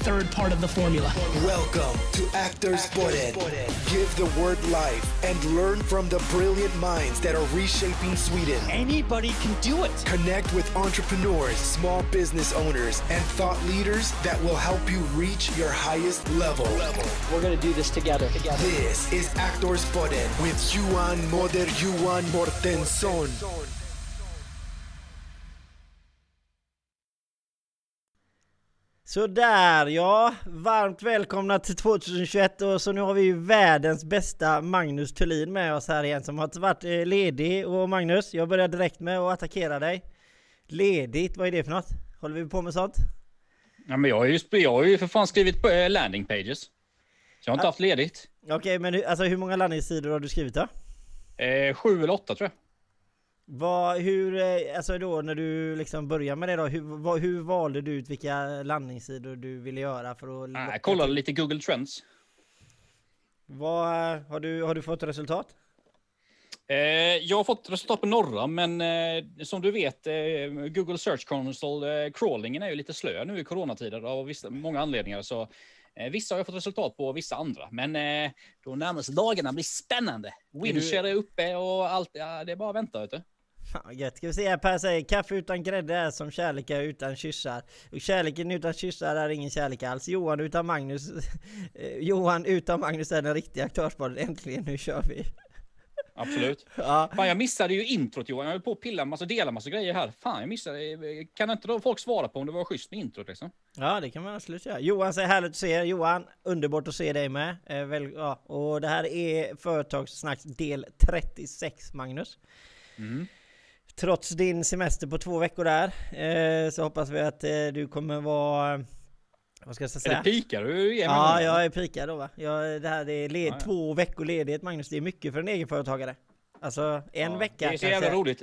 third part of the formula. Welcome to Actors Boden. Give the word life and learn from the brilliant minds that are reshaping Sweden. Anybody can do it. Connect with entrepreneurs, small business owners, and thought leaders that will help you reach your highest level. We're going to do this together. Together. This is Actors Boden with Johan Moder Johan Mortensson. Sådär ja, varmt välkomna till 2021 och så nu har vi ju världens bästa Magnus Thulin med oss här igen som har varit eh, ledig och Magnus, jag börjar direkt med att attackera dig. Ledigt, vad är det för något? Håller vi på med sånt? Ja, men jag har ju, jag har ju för fan skrivit på eh, landing pages. Så jag har inte haft ledigt. Okej, men hur- alltså hur många landningssidor har du skrivit då? Eh, sju eller åtta tror jag. Vad, hur, eh, alltså då när du liksom börjar med det då, hur, vad, hur valde du ut vilka landningssidor du ville göra för att... Locka jag kollade till- lite Google Trends. Vad, har, du, har du fått resultat? Eh, jag har fått resultat på några, men eh, som du vet, eh, Google Search Console, eh, crawlingen är ju lite slö nu i coronatider av vissa, många anledningar. Så eh, vissa har jag fått resultat på, vissa andra. Men eh, de närmaste dagarna blir spännande. Winshare är uppe och allt. Ja, det är bara att vänta. Vet du. Fan vad gött. Ska vi se här, Per säger kaffe utan grädde är som kärlek är utan kyssar. Och kärleken utan kyssar är ingen kärlek alls. Johan utan Magnus eh, Johan utan Magnus är den riktiga aktörsparet. Äntligen, nu kör vi! Absolut. Ja, Fan, jag missade ju introt Johan. Jag höll på att pilla massa, dela massa grejer här. Fan, jag missade. Kan inte då folk svara på om det var schysst med introt liksom? ja det kan man absolut göra. Johan säger härligt att se er. Johan, underbart att se dig med. Eh, väl, ja. Och det här är Företagssnacks del 36 Magnus. Mm. Trots din semester på två veckor där eh, så hoppas vi att eh, du kommer vara... Vad ska jag säga? Eller pikar du igen? Ja, jag är pikad då va. Jag, det här det är led, Ja, ja. två veckor ledighet Magnus, det är mycket för en egenföretagare. Alltså en Ja, vecka Det är så jävla kanske. roligt.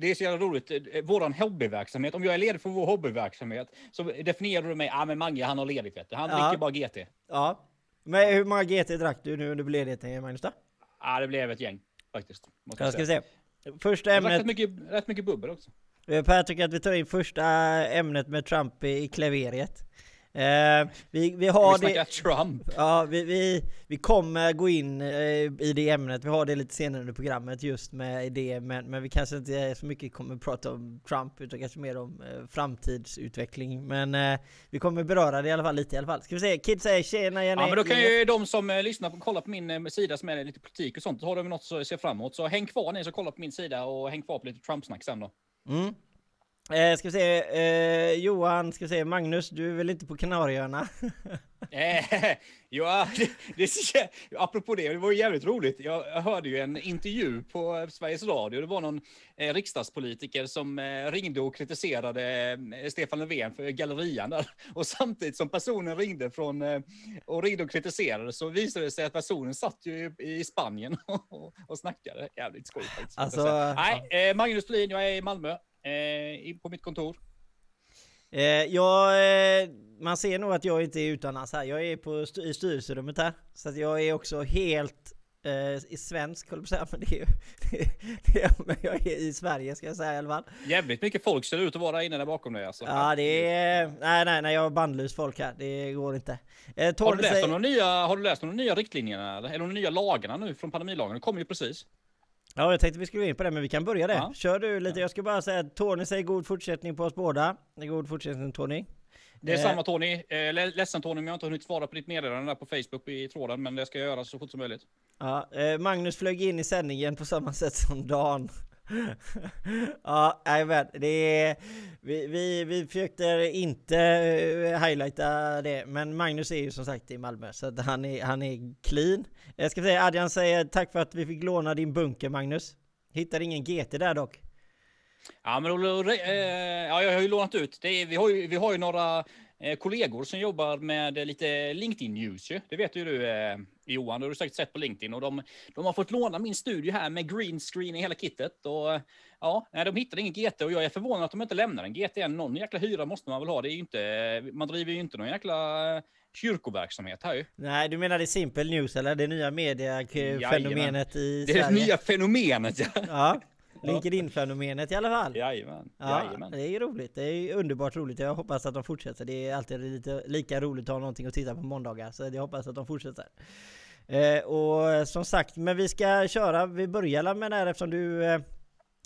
Det är så jävla roligt. Eh, Våran hobbyverksamhet, om jag är ledig för vår hobbyverksamhet så definierar du mig, ja ah, men Mange han har ledigt vet du. Han dricker bara GT. Ja. Men hur många GT drack du nu under ledigheten Magnus då? Ja, det blev ett gäng faktiskt. Jag ska säga. se. Första har rätt ämnet, mycket, rätt mycket bubbel också. eh, tycker att vi tar in första ämnet med Trump i, i klaveriet. Eh, vi, vi har Vi det... Trump. Ja, vi, vi, vi kommer gå in eh, i det ämnet, vi har det lite senare under programmet just med det, men, men vi kanske inte så mycket kommer prata om Trump, utan kanske mer om eh, framtidsutveckling. Men eh, vi kommer beröra det i alla fall lite i alla fall. Ska vi se, Kid säger tjena Jenny. Ja, men då kan ju de som eh, lyssnar på kolla på min sida som är lite politik och sånt, så har de något att se fram emot. Så häng kvar ni som kollar på min sida och häng kvar på lite Trump-snack sen då. Mm. Eh, ska vi se, eh, Johan, ska vi se, Magnus, du är väl inte på Kanarieöarna? Eh, ja, det, det, apropå det, det var ju jävligt roligt. Jag hörde ju en intervju på Sveriges Radio. Det var någon eh, riksdagspolitiker som eh, ringde och kritiserade eh, Stefan Löfven för gallerian där. Och samtidigt som personen ringde från eh, och ringde och kritiserade så visade det sig att personen satt ju i, i Spanien och, och snackade. Jävligt skoj faktiskt. Alltså, Nej, eh, Magnus Thulin, jag är i Malmö eh, på mitt kontor. Eh, jag, eh, man ser nog att jag inte är utomlands här. Jag är på st- i styrelserummet här. Så att jag är också helt eh, i svensk, höll jag. Men det är, ju- det är, men jag är i Sverige ska jag säga i alla fall. Jävligt mycket folk ser ut att vara inne där bakom dig alltså. Ja, det är... Nej, nej, nej, jag har bandlös folk här. Det går inte. Eh, Har du, läst om de nya, har du läst om de nya riktlinjerna eller, eller de nya lagarna nu från pandemilagen? De kommer ju precis. Ja, jag tänkte vi skulle gå in på det, men vi kan börja det. Ja. Kör du lite. Jag ska bara säga att Tony säger god fortsättning på oss båda. God fortsättning Tony. Det är Eh. samma Tony. Eh, le- ledsen Tony om jag inte har hunnit svara på ditt meddelande där på Facebook i tråden, men det ska jag göra så fort som möjligt. Ja, eh, Magnus flög in i sändningen på samma sätt som Dan ja, men Det är, vi, vi, vi försökte inte eh, highlighta det, men Magnus är ju som sagt i Malmö, så att han är, han är clean. Jag ska säga, Adrian säger tack för att vi fick låna din bunker Magnus. Hittar ingen GT där dock. Ja, men eh, ja, jag har ju lånat ut. Det är, vi, har ju, vi har ju några eh, kollegor som jobbar med lite LinkedIn news ju. Det vet ju du Johan, det har du säkert sett på LinkedIn. Och de, de har fått låna min studio här med green screen i hela kittet. Och ja, de hittade ingen GT och jag är förvånad att de inte lämnar en GT än. Någon jäkla hyra måste man väl ha. Det är inte, man driver ju inte någon jäkla eh, kyrkoverksamhet här ju. Nej, du menar det Simple News eller? Det nya mediafenomenet i Det är det Sverige? nya fenomenet. Ja. Ja. LinkedIn-fenomenet i alla fall. Jajamän. Ja, Jajamän. det är ju roligt. Det är underbart roligt. Jag hoppas att de fortsätter. Det är alltid lite lika roligt att ha någonting att titta på måndagar. Så jag hoppas att de fortsätter. Eh, och som sagt, men vi ska köra. Vi börjar med det här eftersom du eh,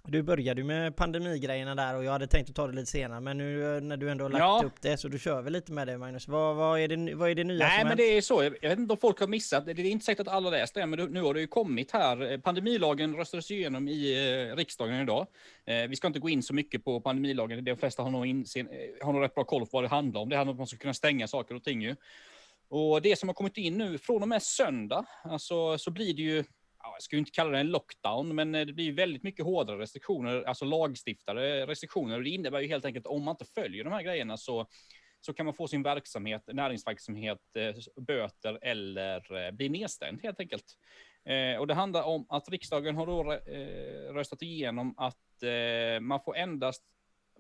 du började med pandemigrejerna där och jag hade tänkt att ta det lite senare men nu eh, när du ändå har lagt Ja. upp det så du kör väl lite med det Magnus. Vad, vad, är, det, vad är det nya Nej, som men hänt? det är så. Jag vet inte om folk har missat. Det är inte säkert att alla läst det, men nu har det ju kommit här. Pandemilagen röstades igenom i eh, riksdagen idag. Eh, Vi ska inte gå in så mycket på pandemilagen. De flesta har nog, eh, har nog rätt bra koll på vad det handlar om. Det handlar om att man ska kunna stänga saker och ting ju. Och det som har kommit in nu från och med söndag, alltså så blir det ju jag skulle inte kalla det en lockdown, men eh, det blir väldigt mycket hårdare restriktioner, alltså lagstiftade restriktioner. Och det innebär ju helt enkelt om man inte följer de här grejerna så så kan man få sin verksamhet, näringsverksamhet, eh, böter eller eh, bli nedstängd helt enkelt. Och det handlar om att riksdagen har då röstat igenom att man får endast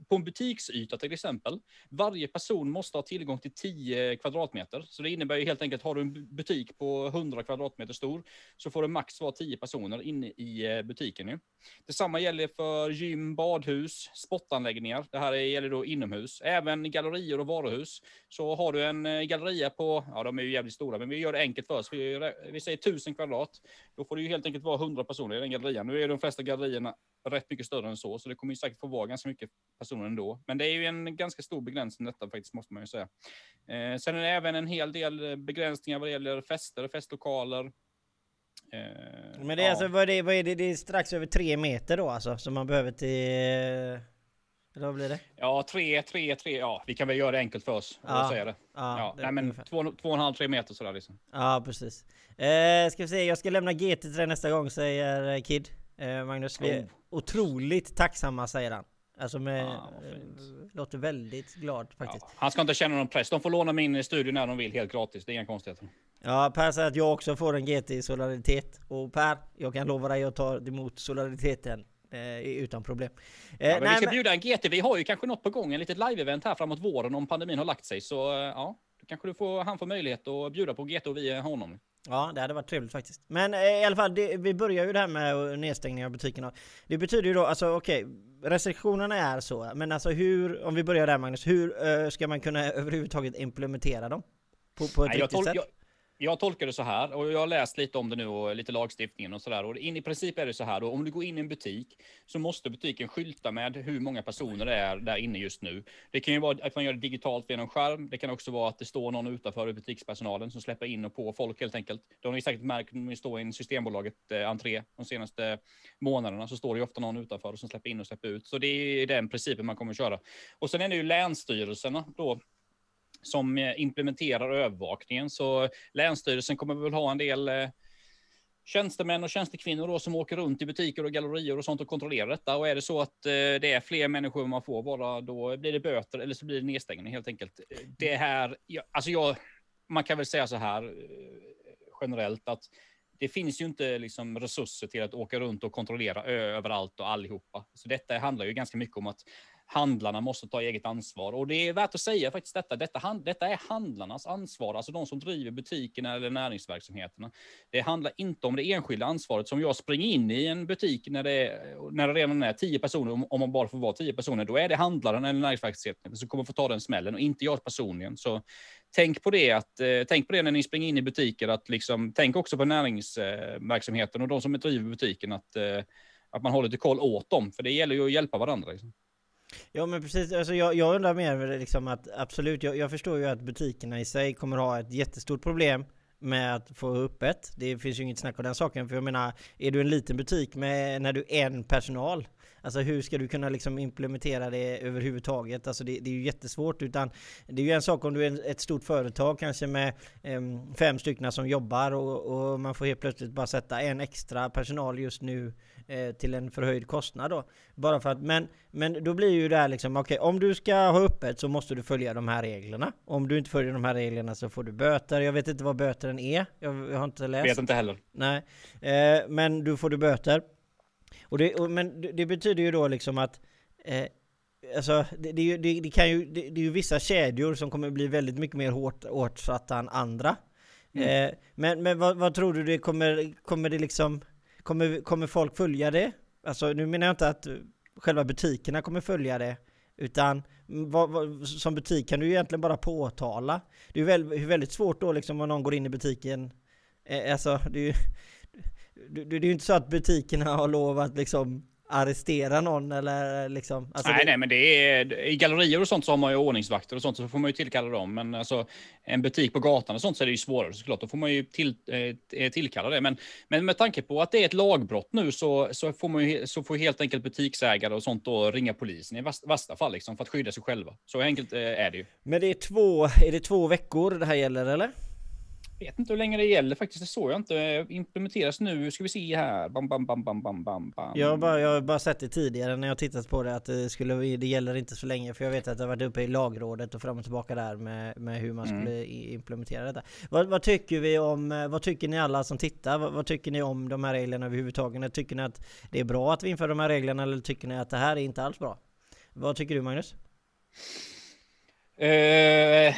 på en butiksyta till exempel, varje person måste ha tillgång till 10 kvadratmeter. Så det innebär ju helt enkelt, har du en butik på 100 kvadratmeter stor, så får det max vara 10 personer inne i eh, butiken. Ju. Detsamma gäller för gym, badhus, sportanläggningar. Det här gäller då inomhus. Även gallerier och varuhus. Så har du en eh, galleria på, ja de är ju jävligt stora, men vi gör det enkelt för oss. Vi, eh, vi säger 1000 kvadrat. Då får det ju helt enkelt vara 100 personer i den gallerian. Nu är de flesta gallerierna rätt mycket större än så, så det kommer ju säkert få vara ganska mycket personer ändå. Men det är ju en ganska stor begränsning detta faktiskt, måste man ju säga. Eh, sen är det även en hel del eh, begränsningar vad det gäller fester, festlokaler. Eh, Men det är ja. alltså, vad är det, vad är det, det är strax över tre meter då alltså som man behöver till... Eller vad blir det? Ja, tre, tre, tre, ja, vi kan väl göra det enkelt för oss Ja, och säga det. Ja, Ja, det- nej, men ungefär. två, två och en halv, tre meter sådär liksom. Ja, precis. Eh, ska vi se, jag ska lämna GT till dig nästa gång säger eh, Kid. Eh, Magnus, vi Oh. Otroligt tacksamma säger han. Alltså med, Ah, eh, låter väldigt glad faktiskt. Ja, han ska inte känna någon press. De får låna min studio när de vill helt gratis. Det är inga konstigheter. Ja, Per säger att jag också får en GT i solidaritet. Och Per, jag kan lova dig att ta emot solidariteten eh, utan problem. Eh, Ja, men vi nej, ska men- bjuda en GT. Vi har ju kanske något på gång, en litet live-event här framåt våren om pandemin har lagt sig. Så eh, ja, kanske du får, han får möjlighet att bjuda på GT och vi honom. Ja, det hade varit trevligt faktiskt. Men eh, i alla fall, det, vi börjar ju det här med nedstängning av butikerna. Det betyder ju då, alltså okej, restriktionerna är så, men alltså hur, om vi börjar där Magnus, hur eh, ska man kunna överhuvudtaget implementera dem? På, på ett Nej, riktigt tol- sätt? jag, jag tolkar det så här och jag har läst lite om det nu och lite lagstiftningen och så där. Och in, i princip är det så här då, om du går in i en butik så måste butiken skylta med hur många personer det är där inne just nu. Det kan ju vara att man gör det digitalt via skärm. Det kan också vara att det står någon utanför i butikspersonalen som släpper in och på folk helt enkelt. Det har ni säkert märkt när ni står i en Systembolaget eh, entré de senaste månaderna så står det ju ofta någon utanför som släpper in och släpper ut. Så det är den principen man kommer att köra. Och sen är det ju länsstyrelserna då som eh, implementerar övervakningen. Så Länsstyrelsen kommer väl ha en del eh, tjänstemän och tjänstekvinnor då, som åker runt i butiker och gallerier och sånt och kontrollerar detta. Och är det så att eh, det är fler människor man får vara, då blir det böter eller så blir det nedstängning helt enkelt. Det här, alltså jag, man kan väl säga så här generellt att det finns ju inte liksom resurser till att åka runt och kontrollera överallt och allihopa. Så detta handlar ju ganska mycket om att handlarna måste ta eget ansvar. Och det är värt att säga faktiskt detta. Detta, detta är handlarnas ansvar, alltså de som driver butikerna eller näringsverksamheterna. Det handlar inte om det enskilda ansvaret som jag springer in i en butik när det, är- när det redan är tio personer, om- man bara får vara tio personer, då är det handlaren eller näringsverksamheten som kommer få ta den smällen och inte jag personligen. Så tänk på det, att, eh, tänk på det när ni springer in i butiker, att liksom, tänk också på näringsverksamheten och de som driver butiken, att, eh, att man håller lite koll åt dem, för det gäller ju att hjälpa varandra. Liksom. Ja men precis, alltså jag, jag undrar mer liksom att absolut, jag, jag förstår ju att butikerna i sig kommer ha ett jättestort problem med att få öppet. Det finns ju inget snack om den saken, för jag menar, är du en liten butik med, när du är en personal, alltså hur ska du kunna liksom implementera det överhuvudtaget? Alltså det, det är ju jättesvårt, utan det är ju en sak om du är ett stort företag, kanske med um, fem stycken som jobbar och, och man får helt plötsligt bara sätta en extra personal just nu eh, till en förhöjd kostnad då. Bara för att, men, men då blir ju det här liksom, okej om du ska ha öppet så måste du följa de här reglerna. Om du inte följer de här reglerna så får du böter. Jag vet inte vad böteren är. Jag, jag har inte läst. Vet inte heller. Nej, eh, men du får du böter. Och det, och, men det, det betyder ju då liksom att eh, Alltså, det, det, det, det kan ju, det, är ju vissa kedjor som kommer bli väldigt mycket mer hårt åtsatta än andra. Eh, men men vad, vad tror du det kommer, kommer det liksom Kommer, kommer folk följa det? alltså nu menar jag inte att eh, själva butikerna kommer följa det, utan vad, vad, som butik kan du ju egentligen bara påtala. Det är väl, väldigt svårt då liksom om någon går in i butiken, eh, alltså det är ju det, det är inte så att butikerna har lovat liksom arrestera någon eller liksom? Alltså nej, det... nej, men det är i gallerier och sånt så har man ju ordningsvakter och sånt så får man ju tillkalla dem. Men alltså en butik på gatan och sånt så är det ju svårare såklart. Då får man ju till, eh, tillkalla det. Men, men med tanke på att det är ett lagbrott nu så, så får man ju så får helt enkelt butiksägare och sånt då ringa polisen i värsta fall liksom för att skydda sig själva. Så enkelt eh, är det ju. Men det är två, är det två veckor det här gäller eller? Vet inte hur länge det gäller faktiskt. Det såg jag inte. Implementeras nu. Ska vi se här. Bam, bam, bam, bam, bam, bam. Jag har bara, jag har bara sett det tidigare när jag tittat på det att det, skulle, det gäller inte så länge. För jag vet att det har varit uppe i lagrådet och fram och tillbaka där med, med hur man mm. skulle mm. implementera detta. Vad, vad, tycker vi om, vad tycker ni alla som tittar? Vad, vad, tycker ni om de här reglerna överhuvudtaget? Tycker ni att det är bra att vi inför de här reglerna eller tycker ni att det här är inte alls bra? Vad tycker du Magnus? Uh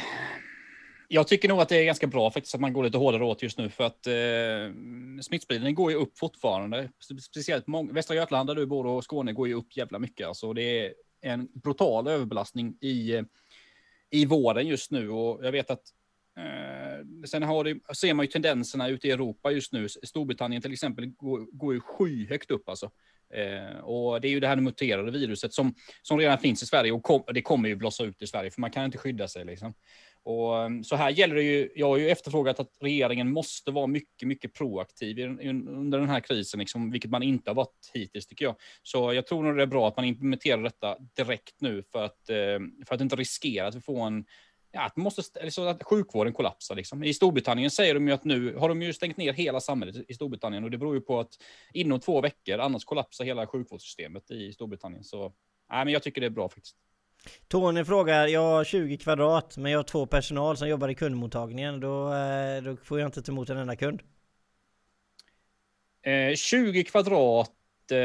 jag tycker nog att det är ganska bra faktiskt att man går lite hårdare åt just nu för att eh, smittspridningen går ju upp fortfarande. Speciellt många, Västra Götaland där du bor och Skåne går ju upp jävla mycket. Alltså det är en brutal överbelastning i, i vården just nu och jag vet att eh, sen har det, ser man ju tendenserna ute i Europa just nu. Storbritannien till exempel går, går ju skyhögt upp alltså. Eh, och det är ju det här muterade viruset som, som redan finns i Sverige och kom, det kommer ju blossa ut i Sverige för man kan inte skydda sig liksom. Och ehm, så här gäller det ju, jag har ju efterfrågat att regeringen måste vara mycket, mycket proaktiv under den här krisen, liksom, vilket man inte har varit hittills tycker jag. Så jag tror nog det är bra att man implementerar detta direkt nu för att, ehm, för att inte riskera att vi får en Ja, att, måste, eller att sjukvården kollapsar. Liksom. I Storbritannien säger de ju att nu har de ju stängt ner hela samhället i Storbritannien och det beror ju på att inom två veckor, annars kollapsar hela sjukvårdssystemet i Storbritannien. Så nej, men jag tycker det är bra faktiskt. Tony frågar, jag har 20 kvadrat men jag har två personal som jobbar i kundmottagningen. Då, eh, då får jag inte ta emot en enda kund. Eh, 20 kvadrat, eh,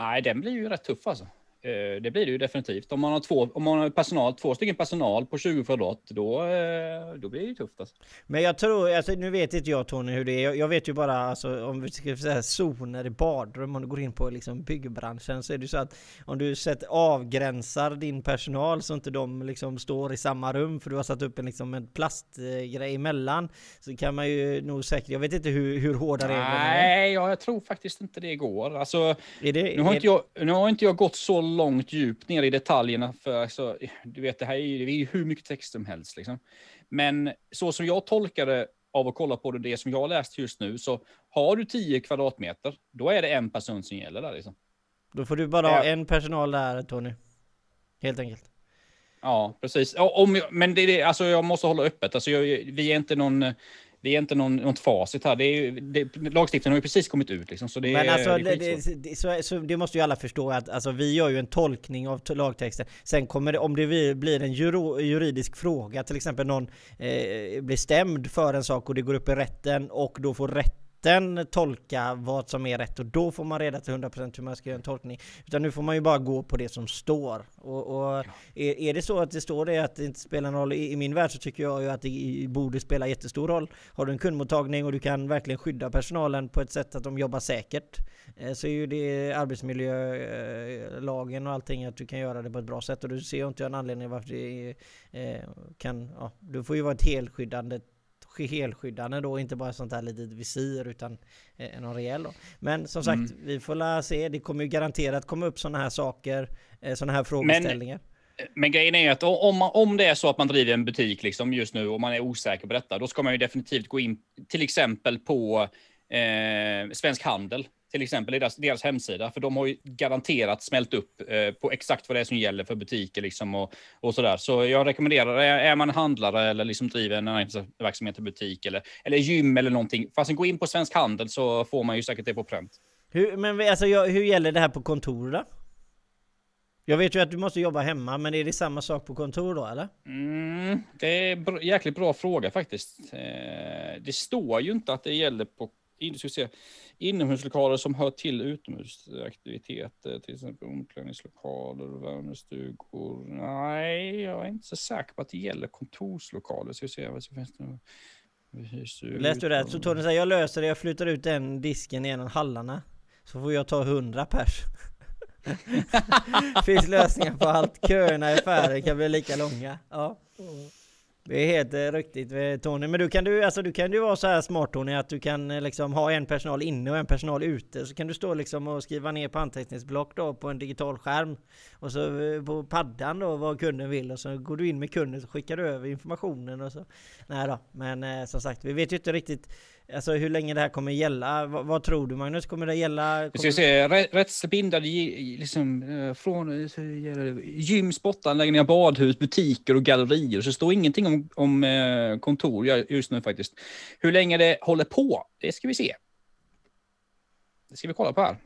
nej den blir ju rätt tuff alltså. Eh, det blir det ju definitivt. Om man har, två, om man har personal, två stycken personal på 20 kvadrat, då, eh, då blir det ju tufft. Alltså. Men jag tror, alltså, nu vet inte jag Tony hur det är. Jag, vet ju bara alltså, om vi ska säga zoner i badrum, om du går in på liksom, byggbranschen så är det så att om du sätter, avgränsar din personal så inte de liksom står i samma rum för du har satt upp en, liksom, en plastgrej emellan så kan man ju nog säkert, jag vet inte hur, hur hårda reglerna är. Nej, jag tror faktiskt inte det går. Alltså, det, nu, har inte jag, nu har inte jag gått så långt djupt ner i detaljerna. För alltså, du vet, det här är ju, det är ju hur mycket text som helst. Liksom. Men så som jag tolkar det av att kolla på det, det som jag har läst just nu, så har du 10 kvadratmeter, då är det en person som gäller där. Liksom. Då får du bara ha en personal där, Tony. Helt enkelt. Ja, precis. Om, men det, det, alltså jag måste hålla öppet. Alltså jag, vi är inte någon det är inte någon, något facit här. Det är, det, lagstiftningen har ju precis kommit ut. Liksom, så det, Men alltså, det, det, så, så det måste ju alla förstå att alltså, vi gör ju en tolkning av lagtexten. Sen kommer det, om det blir en juridisk fråga, till exempel någon eh, blir stämd för en sak och det går upp i rätten och då får rätt rätten tolka vad som är rätt och då får man reda till 100% hur man ska göra en tolkning. Utan nu får man ju bara gå på det som står. Och, och är, är, det så att det står det att det inte spelar någon roll, i, i min värld så tycker jag ju att det borde spela jättestor roll. Har du en kundmottagning och du kan verkligen skydda personalen på ett sätt att de jobbar säkert eh, så är ju det arbetsmiljölagen och allting att du kan göra det på ett bra sätt och du ser inte en anledning varför det eh, kan, ja, du får ju vara ett helskyddande helskyddande då, inte bara sånt här litet visir utan eh, någon rejäl då. Men som sagt, mm. vi får la se. Det kommer ju garanterat komma upp sådana här saker, eh, sådana här frågeställningar. Men, men grejen är ju att om, man, om det är så att man driver en butik liksom just nu och man är osäker på detta, då ska man ju definitivt gå in till exempel på eh, Svensk Handel till exempel i deras, deras hemsida, för de har ju garanterat smält upp eh, på exakt vad det är som gäller för butiker liksom och, och sådär. Så jag rekommenderar, är, är man handlare eller liksom driver en verksamhet i butik eller, eller gym eller någonting, fast gå in på Svensk Handel så får man ju säkert det på pränt. Hur, men alltså, hur gäller det här på kontor då? Jag vet ju att du måste jobba hemma, men är det samma sak på kontor då eller? Mm, det är en jäkligt bra fråga faktiskt. Eh, det står ju inte att det gäller på in, ska se, inomhuslokaler som hör till utomhusaktiviteter, till exempel omklädningslokaler, värmestugor. Nej, jag är inte så säker på att det gäller kontorslokaler. Ska vi se vad som finns det. Läste du det? Så Tony säger jag löser det, jag flyttar ut den disken i en av hallarna. Så får jag ta 100 pers. Finns lösningar på allt. Köerna i affärer kan bli lika långa. Ja. Det är helt eh, riktigt eh, Tony. Men du kan du, alltså, du kan ju vara så här smart Tony att du kan eh, liksom ha en personal inne och en personal ute. Så kan du stå liksom och skriva ner på anteckningsblock då på en digital skärm. Och så på paddan då vad kunden vill och så går du in med kunden och skickar du över informationen och så. Nej då, men eh, som sagt vi vet ju inte riktigt Alltså hur länge det här kommer gälla. Vad, vad tror du Magnus? Kommer det gälla? Kommer... ska se, rä- rättsbindade liksom, eh, från eh, gym, sportanläggningar, badhus, butiker och gallerier. Så det står ingenting om, om eh, kontor just nu faktiskt. Hur länge det håller på, det ska vi se. Det ska vi kolla på här.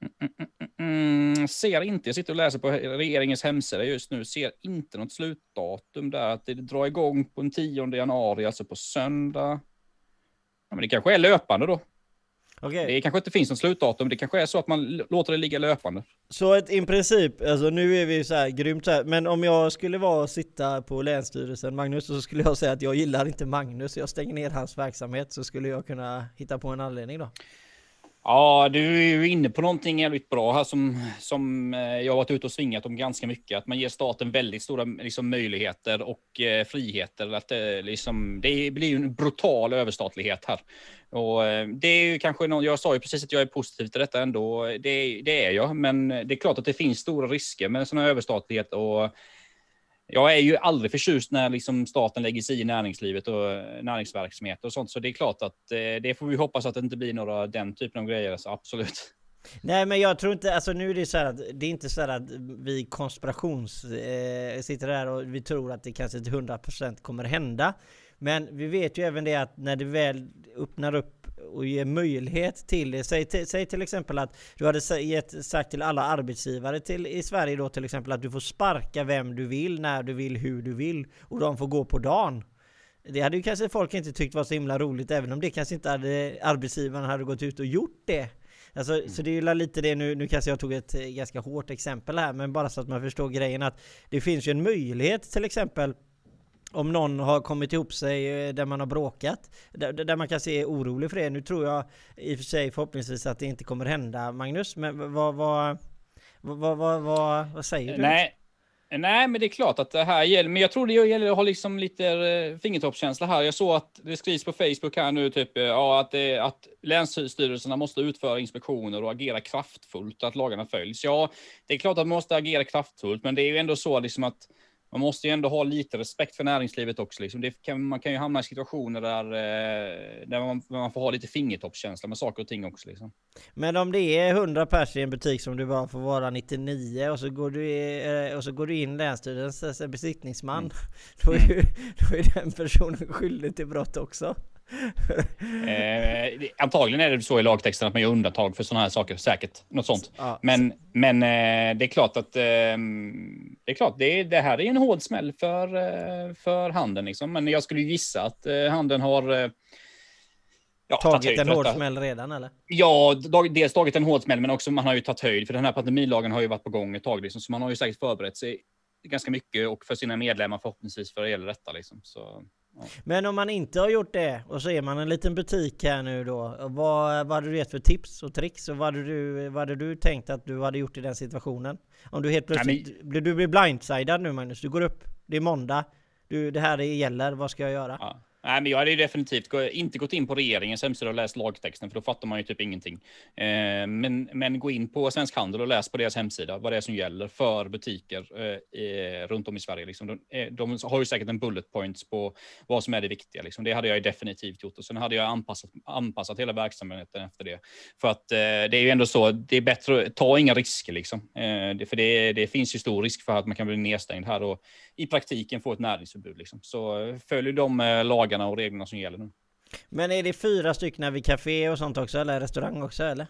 Mm, mm, mm, ser inte, jag sitter och läser på regeringens hemsida just nu, ser inte något slutdatum där. Att det drar igång på den 10 januari, alltså på söndag. Ja, men det kanske är löpande då. Okej. Det kanske inte finns något slutdatum, det kanske är så att man låter det ligga löpande. Så ett, i princip, alltså nu är vi så här grymt så här, men om jag skulle vara och sitta på Länsstyrelsen, Magnus, så skulle jag säga att jag gillar inte Magnus, jag stänger ner hans verksamhet, så skulle jag kunna hitta på en anledning då. Ja, du är ju inne på någonting jävligt bra här som, som eh, jag har varit ute och svingat om ganska mycket. Att man ger staten väldigt stora liksom, möjligheter och eh, friheter. Att, eh, liksom, det blir ju en brutal överstatlighet här. Och, eh, det är ju kanske någon, jag sa ju precis att jag är positiv till detta ändå. Det, det är jag, men det är klart att det finns stora risker med en sån här överstatlighet. Och, jag är ju aldrig förtjust när liksom staten lägger sig i näringslivet och eh, näringsverksamhet och sånt. Så det är klart att eh, det får vi hoppas att det inte blir några den typen av grejer. Så absolut. Nej men jag tror inte, alltså nu är det så här att det är inte så här att vi konspirations eh, sitter där och vi tror att det kanske till 100% kommer hända. Men vi vet ju även det att när det väl öppnar upp och ger möjlighet till det. Säg, till- säg till exempel att du hade gett, sagt till alla arbetsgivare till, i Sverige då till exempel att du får sparka vem du vill, när du vill, hur du vill och de får gå på dagen. Det hade ju kanske folk inte tyckt var så himla roligt även om det kanske inte hade arbetsgivaren hade gått ut och gjort det. Alltså, Så det är ju lite det nu, nu kanske jag tog ett eh, ganska hårt exempel här men bara så att man förstår grejen att det finns ju en möjlighet till exempel om någon har kommit ihop sig eh, där man har bråkat, där, där man kan se orolig för det. Nu tror jag i och för sig förhoppningsvis att det inte kommer hända Magnus, men vad, vad, vad, vad, vad, vad säger du? Nej. Nej, men det är klart att det här gäller. Men jag tror det gäller att ha liksom lite eh, fingertoppskänsla här. Jag såg att det skrivs på Facebook här nu typ eh, ja, att, det, att länsstyrelserna måste utföra inspektioner och agera kraftfullt, att lagarna följs. Ja, det är klart att man måste agera kraftfullt, men det är ju ändå så liksom att man måste ju ändå ha lite respekt för näringslivet också. Liksom. Det kan, man kan ju hamna i situationer där, eh, där man, man får ha lite fingertoppskänsla med saker och ting också. Liksom. Men om det är 100 pers i en butik som du bara får vara 99 och så går du, i, eh, och så går du in Länsstyrelsens besiktningsman, Mm. då, är ju, då är den personen skyldig till brott också. Eh, antagligen är det så i lagtexten att man gör undantag för sådana här saker, säkert. Något sånt. Ja, Men, men eh, det är klart att eh, det är klart, det, det här är en hård smäll för, eh, för handeln. Liksom. Men jag skulle gissa att eh, handeln har eh, ja, Tagit höjd en hård smäll redan eller? Ja, dels tagit en hård smäll, men också man har ju tagit höjd. För den här pandemilagen har ju varit på gång ett tag. Liksom, så man har ju säkert förberett sig ganska mycket och för sina medlemmar förhoppningsvis för det gäller detta. Liksom. Så, Men om man inte har gjort det och så är man en liten butik här nu då. Vad, vad hade du gett för tips och tricks? Och vad hade, du, vad hade du tänkt att du hade gjort i den situationen? Om du helt plötsligt... blir Du blir blindsidad nu Magnus. Du går upp, det är måndag. Du, det här gäller, vad ska jag göra? Ja. Nej, men jag hade ju definitivt gå- inte gått in på regeringens hemsida och läst lagtexten, för då fattar man ju typ ingenting. Eh, men, men gå in på Svensk Handel och läs på deras hemsida vad det är som gäller för butiker eh, runt om i Sverige. Liksom. De, eh, de har ju säkert en bullet points på vad som är det viktiga. Liksom. Det hade jag ju definitivt gjort och sen hade jag anpassat, anpassat hela verksamheten efter det. För att eh, det är ju ändå så, det är bättre att ta inga risker liksom. Eh, det, för det, det finns ju stor risk för att man kan bli nedstängd här och i praktiken få ett näringsförbud. Liksom. Så eh, följ de eh, lagarna och reglerna som gäller nu. Men är det fyra stycken vid café och sånt också? Eller restaurang också eller?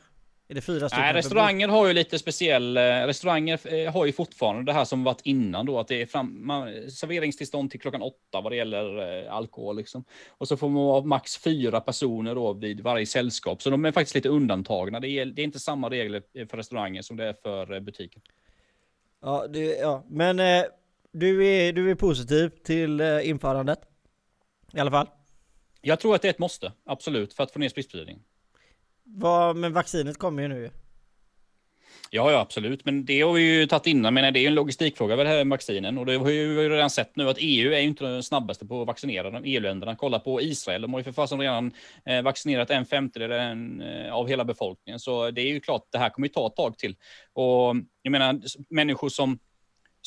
Är det fyra stycken? Nej, restauranger har ju lite speciell. eh, Restauranger har ju fortfarande det här som varit innan då, att det är fram, man, serveringstillstånd till klockan åtta vad det gäller eh, alkohol liksom. Och så får man vara max fyra personer då vid varje sällskap, så de är faktiskt lite undantagna. Det är, det är inte samma regler för restauranger som det är för butiker. Ja, det, ja. men eh, du, är, du är positiv till eh, införandet? I alla fall? Jag tror att det är ett måste, absolut, för att få ner smittspridningen. Vad, men vaccinet kommer ju nu. Ja, ja, absolut. Men det har vi ju tagit innan. Men det är ju en logistikfråga det här med vaccinen. Och det har vi ju redan sett nu att EU är ju inte den snabbaste på att vaccinera de EU-länderna. Kolla på Israel. De har ju för fasen redan eh, vaccinerat en femtedel eh, av hela befolkningen. Så det är ju klart, det här kommer ju ta ett tag till. Och jag menar, människor som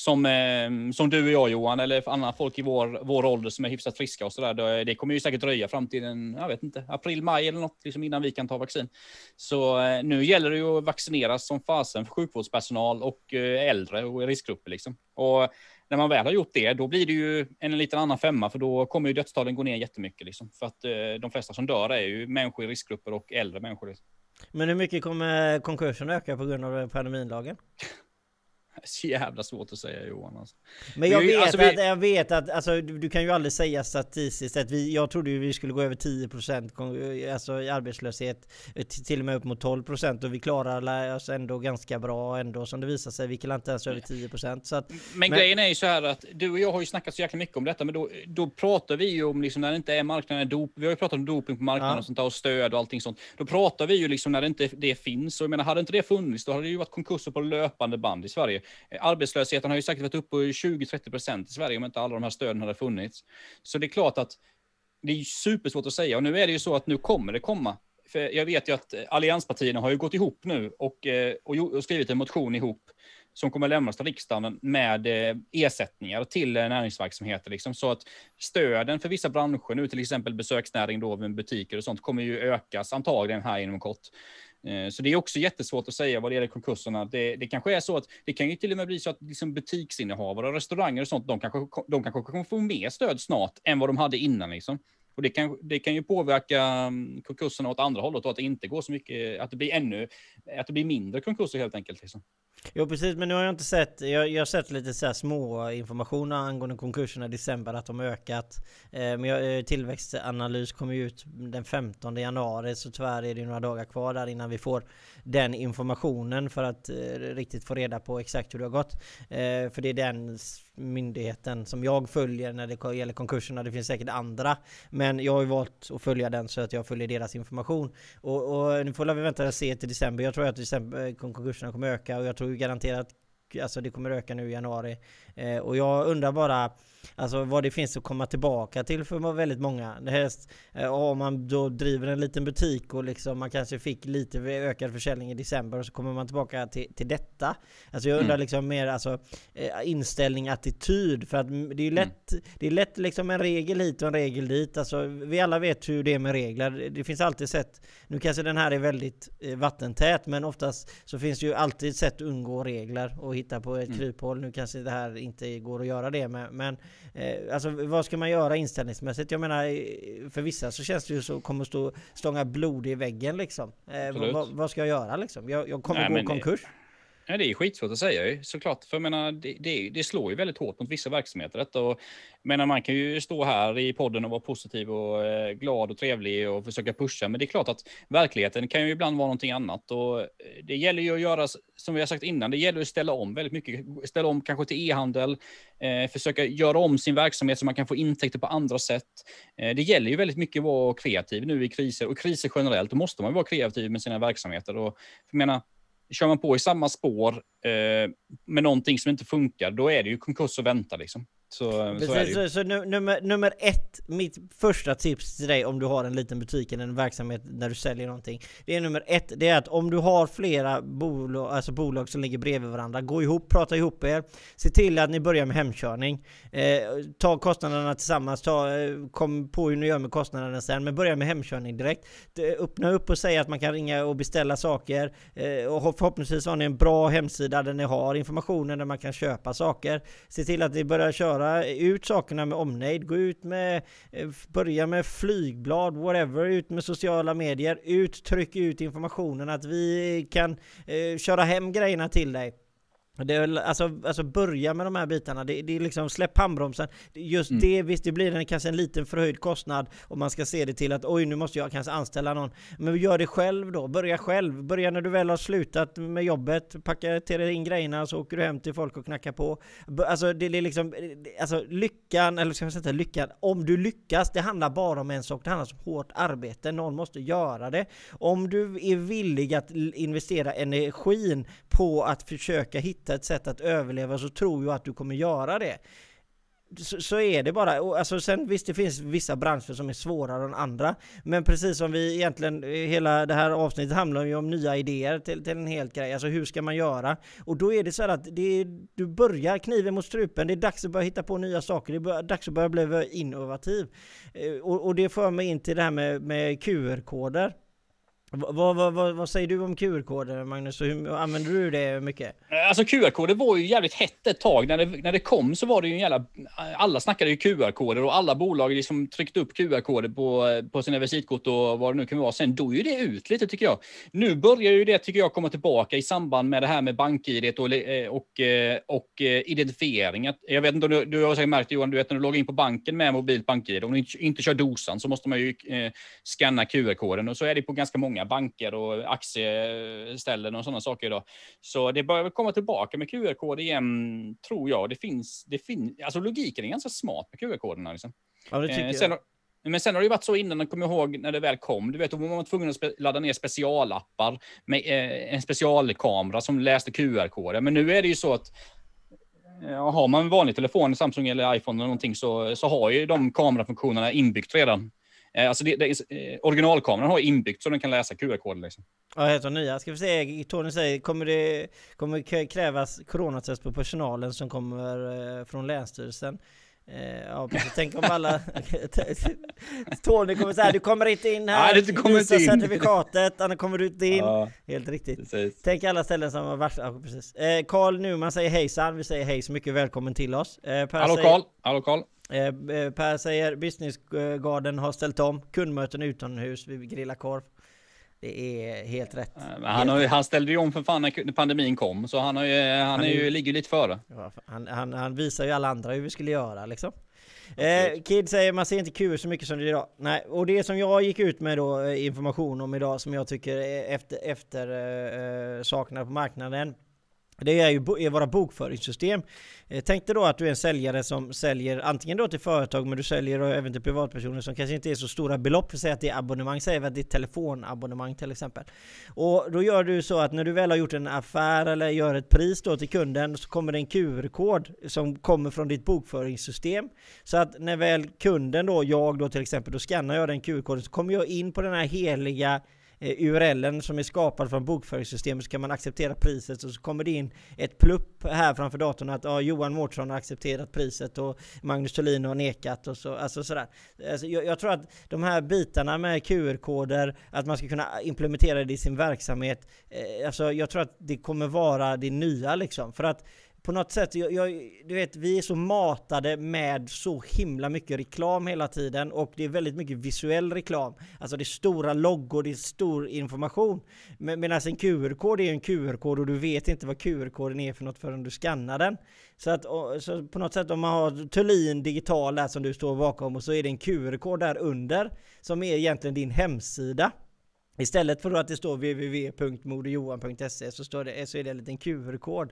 som, ehm, som du och jag Johan, eller andra folk i vår, vår ålder som är hyfsat friska och sådär. Eh, det kommer ju säkert dröja fram till en, jag vet inte, april, maj eller något, liksom innan vi kan ta vaccin. Så eh, nu gäller det ju att vaccineras som fasen för sjukvårdspersonal och eh, äldre och riskgrupper liksom. Och när man väl har gjort det, då blir det ju en liten annan femma, för då kommer ju dödstalen gå ner jättemycket. Liksom. För att de flesta som dör är ju människor i riskgrupper och äldre människor. Liksom. Men hur mycket kommer konkursen öka på grund av pandemilagen? Så jävla svårt att säga Johan. Alltså. Men jag vet, alltså, att, jag vet att alltså, du, du, kan ju aldrig säga statistiskt att vi, jag trodde ju vi skulle gå över 10% alltså, arbetslöshet till och med upp mot 12% och vi klarar oss ändå ganska bra ändå som det visar sig. Vi kan inte ens över 10% så att, men, men, grejen är ju så här att du och jag har ju snackat så jäkla mycket om detta men då, då pratar vi ju om liksom när det inte är marknaden är dop. Vi har ju pratat om doping på marknaden ja. och sånt där och stöd och allting sånt. Då pratar vi ju liksom när det inte det finns och jag menar hade inte det funnits då hade det ju varit konkurser på löpande band i Sverige. Arbetslösheten har ju säkert varit uppe på 20-30 procent i Sverige om inte alla de här stöden hade funnits. Så det är klart att det är supersvårt att säga och nu är det ju så att nu kommer det komma. För jag vet ju att eh, allianspartierna har ju gått ihop nu och, eh, och skrivit en motion ihop som kommer lämnas till riksdagen med eh, ersättningar till näringsverksamheter. Liksom. Så att stöden för vissa branscher nu, till exempel besöksnäring då med butiker och sånt, kommer ju ökas antagligen här inom kort. Eh, så det är också jättesvårt att säga vad det gäller konkurserna. Det, det kanske är så att det kan ju till och med bli så att liksom butiksinnehavare och restauranger och sånt, de kanske, de kanske kommer få mer stöd snart än vad de hade innan. Liksom. Och det kan, det kan ju påverka mm, konkurserna åt andra hållet och att det inte går så mycket, att det blir ännu, att det blir mindre konkurser helt enkelt. Liksom. Jo precis, men nu har jag inte sett, jag, jag har sett lite så små information angående konkurserna i december att de har ökat. Eh, men jag, eh, tillväxtanalys kommer ju ut den 15 januari så tyvärr är det några dagar kvar där innan vi får den informationen för att eh, riktigt få reda på exakt hur det har gått. Eh, för det är den myndigheten som jag följer när det gäller konkurserna. Det finns säkert andra. Men jag har ju valt att följa den så att jag följer deras information. Och, och nu får vi vänta och se till december. Jag tror att december, eh, konkurserna kommer öka och jag tror garanterat alltså det kommer öka nu i januari. Eh, och jag undrar bara Alltså vad det finns att komma tillbaka till för väldigt många. Helst, eh, om man då driver en liten butik och liksom man kanske fick lite ökad försäljning i december och så kommer man tillbaka till, till detta. Alltså jag undrar mm. liksom mer alltså eh, inställning, attityd. För att det är mm. lätt, mm. det är lätt liksom en regel hit och en regel dit. Alltså vi alla vet hur det är med regler. Det finns alltid sätt. Nu kanske den här är väldigt eh, vattentät men oftast så finns det ju alltid sätt att undgå regler och hitta på ett mm. kryphål. Nu kanske det här inte går att göra det med, men Eh, alltså vad ska man göra inställningsmässigt? Jag menar för vissa så känns det ju så kommer stå stånga blod i väggen liksom. Eh, vad, vad, ska jag göra liksom? Jag, jag kommer Nej, gå i konkurs. Ja, det är skitsvårt att säga ju såklart. För jag menar, det, det, det, slår ju väldigt hårt mot vissa verksamheter. Detta. Och, menar, man kan ju stå här i podden och vara positiv och eh, glad och trevlig och försöka pusha. Men det är klart att verkligheten kan ju ibland vara någonting annat. Och eh, det gäller ju att göra, som vi har sagt innan, det gäller att ställa om väldigt mycket. Ställa om kanske till e-handel, eh, försöka göra om sin verksamhet så man kan få intäkter på andra sätt. Eh, det gäller ju väldigt mycket att vara kreativ nu i kriser. Och kriser generellt, då måste man vara kreativ med sina verksamheter. Och, jag menar, kör man på i samma spår eh, med någonting som inte funkar, då är det ju konkurs att vänta liksom. Så, Precis, så, är det ju. så, så nummer, nummer ett, mitt första tips till dig om du har en liten butik eller en verksamhet där du säljer någonting. Det är nummer ett, det är att om du har flera bolag, alltså bolag som ligger bredvid varandra, gå ihop, prata ihop er. Se till att ni börjar med hemkörning. Eh, ta kostnaderna tillsammans, ta, eh, kom på hur ni gör med kostnaderna sen, men börja med hemkörning direkt. Öppna upp och säg att man kan ringa och beställa saker. Eh, och förhoppningsvis har ni en bra hemsida där ni har informationen där man kan köpa saker. Se till att ni börjar köra köra ut sakerna med omnejd, gå ut med, eh, börja med flygblad, whatever, ut med sociala medier, ut, tryck ut informationen att vi kan eh, köra hem grejerna till dig. Det är alltså, alltså börja med de här bitarna, det, det är liksom släpp handbromsen. Just Mm. det, visst det blir en, kanske en liten förhöjd kostnad om man ska se det till att oj nu måste jag kanske anställa någon. Men gör det själv då, börja själv. Börja när du väl har slutat med jobbet, packa till dig in grejerna så åker du hem till folk och knackar på. Alltså det, det är liksom, alltså lyckan, eller ska man säga lyckan, om du lyckas, det handlar bara om en sak, det handlar om hårt arbete, någon måste göra det. Om du är villig att investera energin på att försöka hitta ett sätt att överleva så tror jag att du kommer göra det. Så, så är det bara. Alltså sen visst, det finns vissa branscher som är svårare än andra. Men precis som vi egentligen, hela det här avsnittet handlar ju om nya idéer till, till en hel grej. Alltså hur ska man göra? Och då är det så här att det du börjar kniven mot strupen. Det är dags att börja hitta på nya saker. Det är dags att börja bli innovativ. Eh, och, och det för mig in till det här med, med QR-koder. Vad, vad, vad, vad säger du om QR-koder Magnus? Hur, använder du det mycket? Eh, alltså QR-koder var ju jävligt hett ett tag. När det, när det kom så var det ju en jävla... Eh, alla snackade ju QR-koder och alla bolag liksom tryckte upp QR-koder på, eh, på sina visitkort och vad det nu kan vara. Sen dog ju det ut lite tycker jag. Nu börjar ju det tycker jag komma tillbaka i samband med det här med bank-id och, och, och identifiering. Jag vet inte om du, du har säkert märkt det, Johan, du vet när du loggar in på banken med mobilt bank-id. Om du inte, inte kör dosan så måste man ju eh, scanna QR-koden och så är det på ganska många banker och aktieställen och sådana saker idag. Så det börjar väl komma tillbaka med QR-kod igen, tror jag. Det finns, det fin alltså logiken är ganska smart med QR-koderna. Liksom. Ja, det tycker Eh, jag. sen, har- men sen har det ju varit så innan, jag kommer ihåg när det väl kom, du vet, då var man tvungen att ladda ner specialappar med eh, en specialkamera som läste QR-koder. Men nu är det ju så att eh, har man en vanlig telefon, Samsung eller iPhone eller någonting, så, så har ju de kamerafunktionerna inbyggt redan. Eh, Alltså det, det, eh, originalkameran har inbyggt så den kan läsa QR-koder. Liksom. Ja, helt och nya. Ska vi se, Tony säger, kommer det kommer krävas coronatest på personalen som kommer eh, från Länsstyrelsen? Eh, ja, precis. Tänk om alla... Tony kommer säga, du kommer inte in här, Nej, du kommer visa inte in." certifikatet, annars kommer du inte in. Ja, Helt riktigt. precis. Tänk alla ställen som har varit... Ja, precis. Eh, Carl Newman säger hejsan, vi säger hej så mycket, välkommen till oss. Eh, per Hallå säger, Karl, hallå Karl. Eh, eh, Per säger Business Garden har ställt om, kundmöten utomhus, vi grillar korv. Det är helt rätt. Men han, har, han ställde ju om för fan när pandemin kom, så han, har ju, han, är ju, ligger lite före. Ja, Han, han, han visar ju alla andra hur vi skulle göra liksom. Eh, Kid säger man ser inte QR så mycket som det är idag. Nej, och det som jag gick ut med då eh, information om idag som jag tycker efter, efter eh, eh, saknar på marknaden. Det är ju är våra bokföringssystem. Eh, tänk dig då att du är en säljare som säljer antingen då till företag men du säljer då även till privatpersoner som kanske inte är så stora belopp. För säg att det är abonnemang, säg att det är telefonabonnemang till exempel. Och då gör du så att när du väl har gjort en affär eller gör ett pris då till kunden så kommer det en QR-kod som kommer från ditt bokföringssystem. Så att när väl kunden då, jag då till exempel, då skannar jag den QR-koden så kommer jag in på den här heliga Eh, URLen som är skapad från bokföringssystemet så kan man acceptera priset och så kommer det in ett plupp här framför datorn att ja, Johan Mårtsson har accepterat priset och Magnus Thulin har nekat och så, alltså sådär. Alltså, jag, jag tror att de här bitarna med QR-koder, att man ska kunna implementera det i sin verksamhet, eh, alltså jag tror att det kommer vara det nya liksom. För att på något sätt, jag, jag, du vet, vi är så matade med så himla mycket reklam hela tiden och det är väldigt mycket visuell reklam. Alltså det är stora loggor, det är stor information. Men, medan en QR-kod är en QR-kod och du vet inte vad QR-koden är för något förrän du skannar den. Så att och, så på något sätt om man har Thulin digital där som du står bakom och så är det en QR-kod där under som är egentligen din hemsida. Istället för att det står www.modejohan.se så, står det, så är det en liten QR-kod.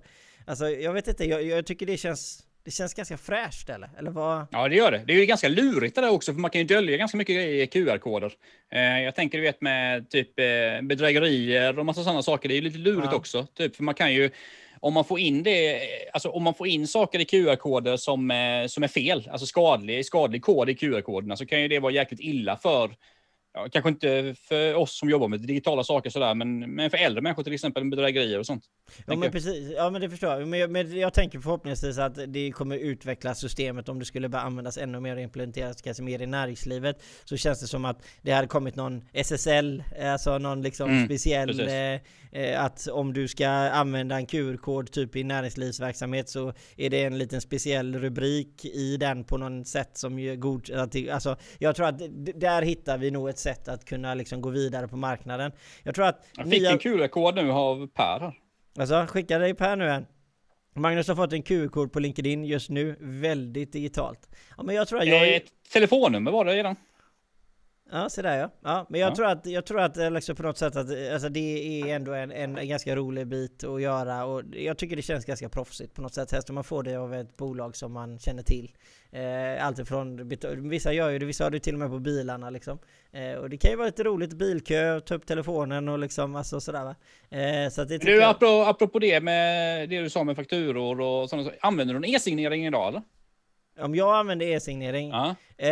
Alltså jag vet inte, jag, jag tycker det känns, det känns ganska fräscht eller? Eller vad? Ja, det gör det. Det är ju ganska lurigt det där också, för man kan ju dölja ganska mycket grejer i QR-koder. Eh, jag tänker, du vet, med typ eh, bedrägerier och massa sådana saker. Det är ju lite lurigt Ja. också. Typ, för man kan ju, om man får in det, alltså om man får in saker i QR-koder som, eh, som är fel, alltså skadlig, skadlig kod i QR-koderna, så kan ju det vara jäkligt illa för Ja, kanske inte för oss som jobbar med digitala saker sådär, men, men för äldre människor till exempel med bedrägerier och sånt. Ja men precis, ja men det förstår jag. Men, jag- men jag tänker förhoppningsvis att det kommer utveckla systemet om det skulle börja användas ännu mer och implementeras kanske mer i näringslivet. Så känns det som att det hade kommit någon SSL, alltså någon liksom Mm, speciell eh, eh, att om du ska använda en QR-kod typ i näringslivsverksamhet så är det en liten speciell rubrik i den på något sätt som god... Alltså jag tror att där hittar vi nog ett sätt att kunna liksom gå vidare på marknaden. Jag tror att Jag fick en QR-kod nu av Per här. Alltså, skicka dig Per nu än. Magnus har fått en QR-kod på LinkedIn just nu, väldigt digitalt. Ja men jag tror att jag... Ett telefonnummer var det redan. Ja, så där ja. ja men jag Ja. tror att, jag tror att eh, liksom på något sätt att alltså, det är ändå en, en ganska rolig bit att göra och jag tycker det känns ganska proffsigt på något sätt. Helst om man får det av ett bolag som man känner till. Eh, allt ifrån, bet- vissa gör ju det, vissa har det till och med på bilarna liksom. Eh, och det kan ju vara lite roligt, bilkö, ta upp telefonen och liksom alltså sådär va. Eh, så att det Du, jag... apropå, apropå det med det du sa med fakturor och sådana saker. Använder du en e-signering idag eller? Om jag använder e-signering Ja. Eh,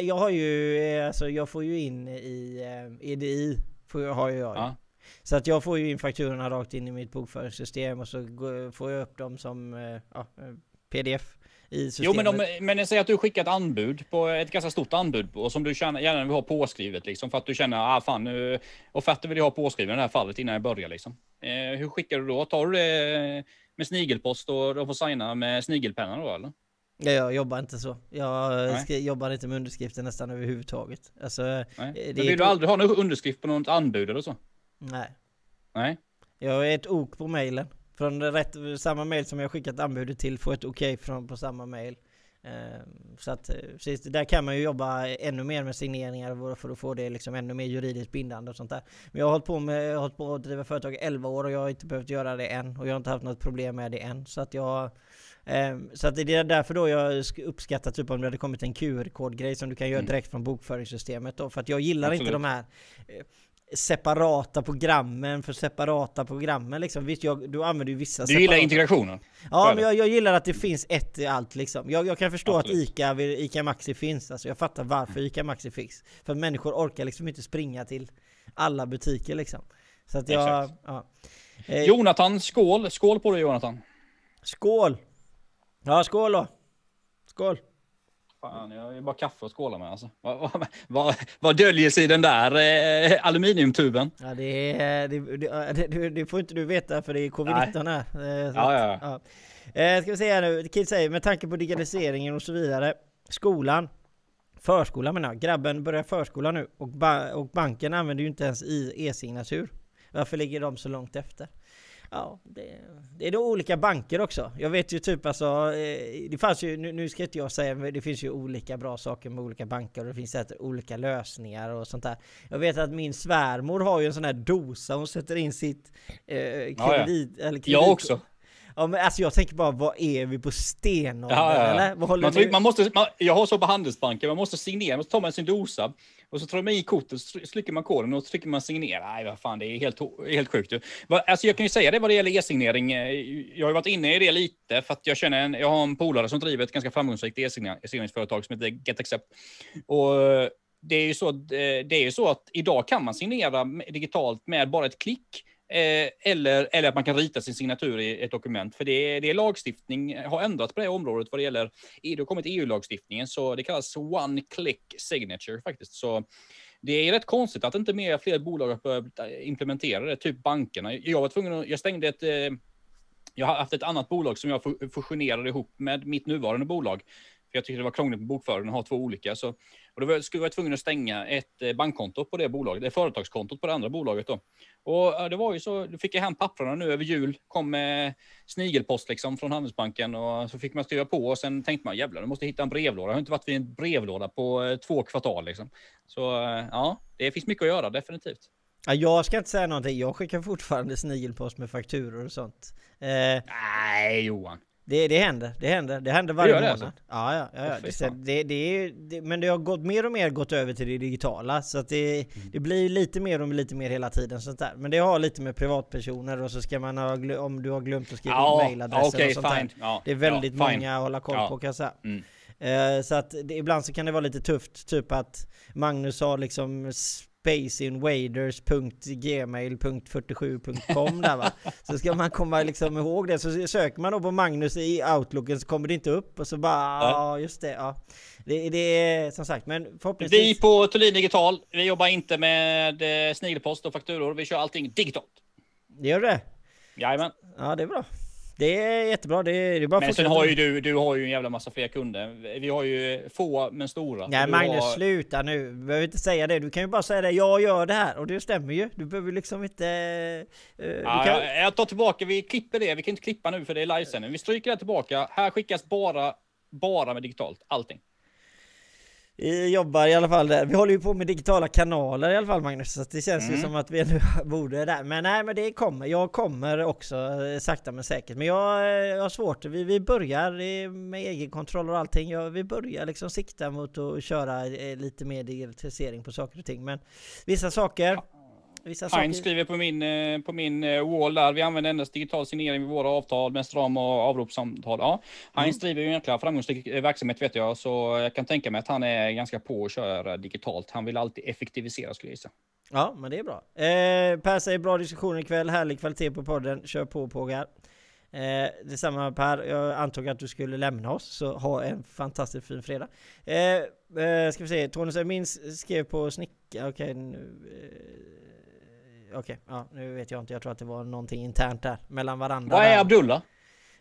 jag har ju, eh, alltså jag får ju in i eh, EDI, får har ju jag. Ja. Så att jag får ju in fakturorna rakt in i mitt bokföringssystem och så går, får jag upp dem som eh, ja, eh, pdf i Jo, men, de, men säg att du skickar ett anbud på ett ganska stort anbud och som du känner, gärna vill ha påskrivet liksom för att du känner ah fan nu offerter vill jag ha påskriven i det här fallet innan jag börjar liksom. Eh, hur skickar du då? Tar du det med snigelpost och de får signa med snigelpenna då eller? Ja, jag jobbar inte så. Jag eh, Nej. skri- jobbar inte med underskrifter nästan överhuvudtaget. Alltså, Nej. eh, Men det är vill du aldrig ha någon underskrift på något anbud eller så? Nej. Nej. Jag är ett ok på mailen. Från rätt, samma mail som jag skickat anbudet till får ett okej från på samma mail. Eh, Så att, eh, precis, där kan man ju jobba ännu mer med signeringar för att få det liksom ännu mer juridiskt bindande och sånt där. Men jag har hållit på med, jag har hållit på att driva företag i 11 år och jag har inte behövt göra det än. Och jag har inte haft något problem med det än. Så att jag så att det är därför då jag sk- uppskattar typ om det hade kommit en QR-kodgrej som du kan göra Mm. direkt från bokföringssystemet då. För att jag gillar inte Absolut. de här eh, separata programmen för separata programmen liksom. Visst, jag, du använder ju vissa Du gillar integrationen? Ja, men jag, jag gillar att det finns ett i allt liksom. Jag, jag kan förstå Absolut. att ICA, ICA Maxi finns. Alltså jag fattar varför ICA Maxi finns. För människor orkar liksom inte springa till alla butiker liksom. Så att jag... Exakt. Ja. Eh, Jonathan, skål! Skål på dig Jonathan! Skål! Ja, skål då! Skål! Fan, jag är bara kaffe och skåla med alltså. Vad, vad, vad, döljer sig i den där eh, aluminiumtuben? Ja, det, är, det, det, det, får inte du veta för det är covid-19 här. Eh, Ja, att- ja, ja. Eh, ska vi se här nu, Kid säger med tanke på digitaliseringen och så vidare. Skolan, förskolan menar jag. Grabben börjar förskolan nu och, ba- och banken använder ju inte ens e-signatur. Varför ligger de så långt efter? Ja, det, det är då olika banker också. Jag vet ju typ alltså, eh, det fanns ju, nu, nu ska inte jag säga, men det finns ju olika bra saker med olika banker och det finns säkert olika lösningar och sånt där. Jag vet att min svärmor har ju en sån här dosa, hon sätter in sitt eh, ja. kredit, eller kredit, Jag också. Ja men alltså jag tänker bara, vad är vi på stenåldern Ja, ja, ja. eller? Man, man måste, man, jag har så på Handelsbanken, man måste signera, man tar man sin dosa och så tar man i kortet, så trycker man koden och så trycker man signera. Nej, vad fan, det är helt, helt sjukt. ju. Alltså, jag kan ju säga det vad det gäller e-signering. Eh, jag har ju varit inne i det lite för att jag känner en, jag har en polare som driver ett ganska framgångsrikt e-signeringsföretag som heter GetAccept. Och eh, det är ju så, att, det är ju så att idag kan man signera digitalt med bara ett klick. Eh, eller, eller att man kan rita sin signatur i ett dokument. För det det är lagstiftning, har ändrats på det området vad det gäller, e, det har kommit EU-lagstiftningen, så det kallas one click signature faktiskt. Så det är rätt konstigt att inte mer fler bolag har börjat eh, implementera det, typ bankerna. Jag var tvungen att, jag stängde ett, eh, jag har haft ett annat bolag som jag fusionerade ihop med mitt nuvarande bolag. För jag tyckte det var krångligt med bokföringen att ha två olika. Så, och då var- skulle jag vara tvungen att stänga ett eh, bankkonto på det bolaget, det företagskontot på det andra bolaget då. Och det var ju så, då fick jag hem papperna nu över jul, kom med snigelpost liksom från Handelsbanken och så fick man skriva på och sen tänkte man jävlar, nu måste jag hitta en brevlåda. Jag har inte varit vid en brevlåda på eh, två kvartal liksom. Så eh, ja, det finns mycket att göra definitivt. Ja, jag ska inte säga någonting, jag skickar fortfarande snigelpost med fakturor och sånt. Eh, Nej Johan. Det, det händer, det händer, det händer varje det månad. alltså? Ja, ja, ja, ja. Det, det, är, det, men det har gått mer och mer gått över till det digitala så att det, Mm. det blir lite mer och lite mer hela tiden sånt där. Men det har lite med privatpersoner och så ska man ha, glö- om du har glömt att skriva Ja, mailadressen okej, och sånt där. fine. Ja, Det är väldigt ja, många att hålla koll Ja. på kan jag säga. Mm. Eh, så att det, ibland så kan det vara lite tufft, typ att Magnus har liksom spaceinwaders.gmail.47.com där va. Så ska man komma liksom ihåg det, så söker man då på Magnus i outlooken så kommer det inte upp och så bara ja, just det, ja. Det, det är som sagt, men Vi förhoppningsvis... på Thulin Digital, vi jobbar inte med eh, snigelpost och fakturor. Vi kör allting digitalt. Det gör det? Jajamän. Ja, det är bra. Det är jättebra. Det är, det är bara Men sen har ju du, du har ju en jävla massa fler kunder. Vi har ju få men stora. Nej Du Magnus, har... sluta nu. Du behöver inte säga det. Du kan ju bara säga det. Jag gör det här. Och det stämmer ju. Du behöver liksom inte... du Ja, kan... jag, jag tar tillbaka, vi klipper det. Vi kan inte klippa nu för det är livesändning. Vi stryker det tillbaka. Här skickas bara, bara med digitalt. Allting. Vi jobbar i alla fall där. Vi håller ju på med digitala kanaler i alla fall Magnus. Så det känns ju Mm. som att vi nu borde där. Men nej men det kommer. Jag kommer också eh, sakta men säkert. Men jag, eh, jag har svårt. Vi, vi börjar eh, med egenkontroll och allting. Jag, vi börjar liksom sikta mot att köra eh, lite mer digitalisering på saker och ting. Men vissa saker... Vissa Heinz saker... skriver på min, eh, på min eh, wall där. Vi använder endast digital signering vid våra avtal, mest ram och avropssamtal. Ja, Heinz driver ju egentligen framgångsrik eh, verksamhet vet jag, så jag kan tänka mig att han är ganska på att köra digitalt. Han vill alltid effektivisera skulle jag gissa. Ja, men det är bra. Eh, per säger bra diskussion ikväll, härlig kvalitet på podden. Kör på Pågar. Eh, detsamma Per, jag antog att du skulle lämna oss, så ha en fantastiskt fin fredag. Eh, eh, ska vi se, Tony Semins skrev på snicka, okej nu... Eh, okej, ja nu vet jag inte, jag tror att det var någonting internt där, mellan varandra. Vad är där. Abdullah?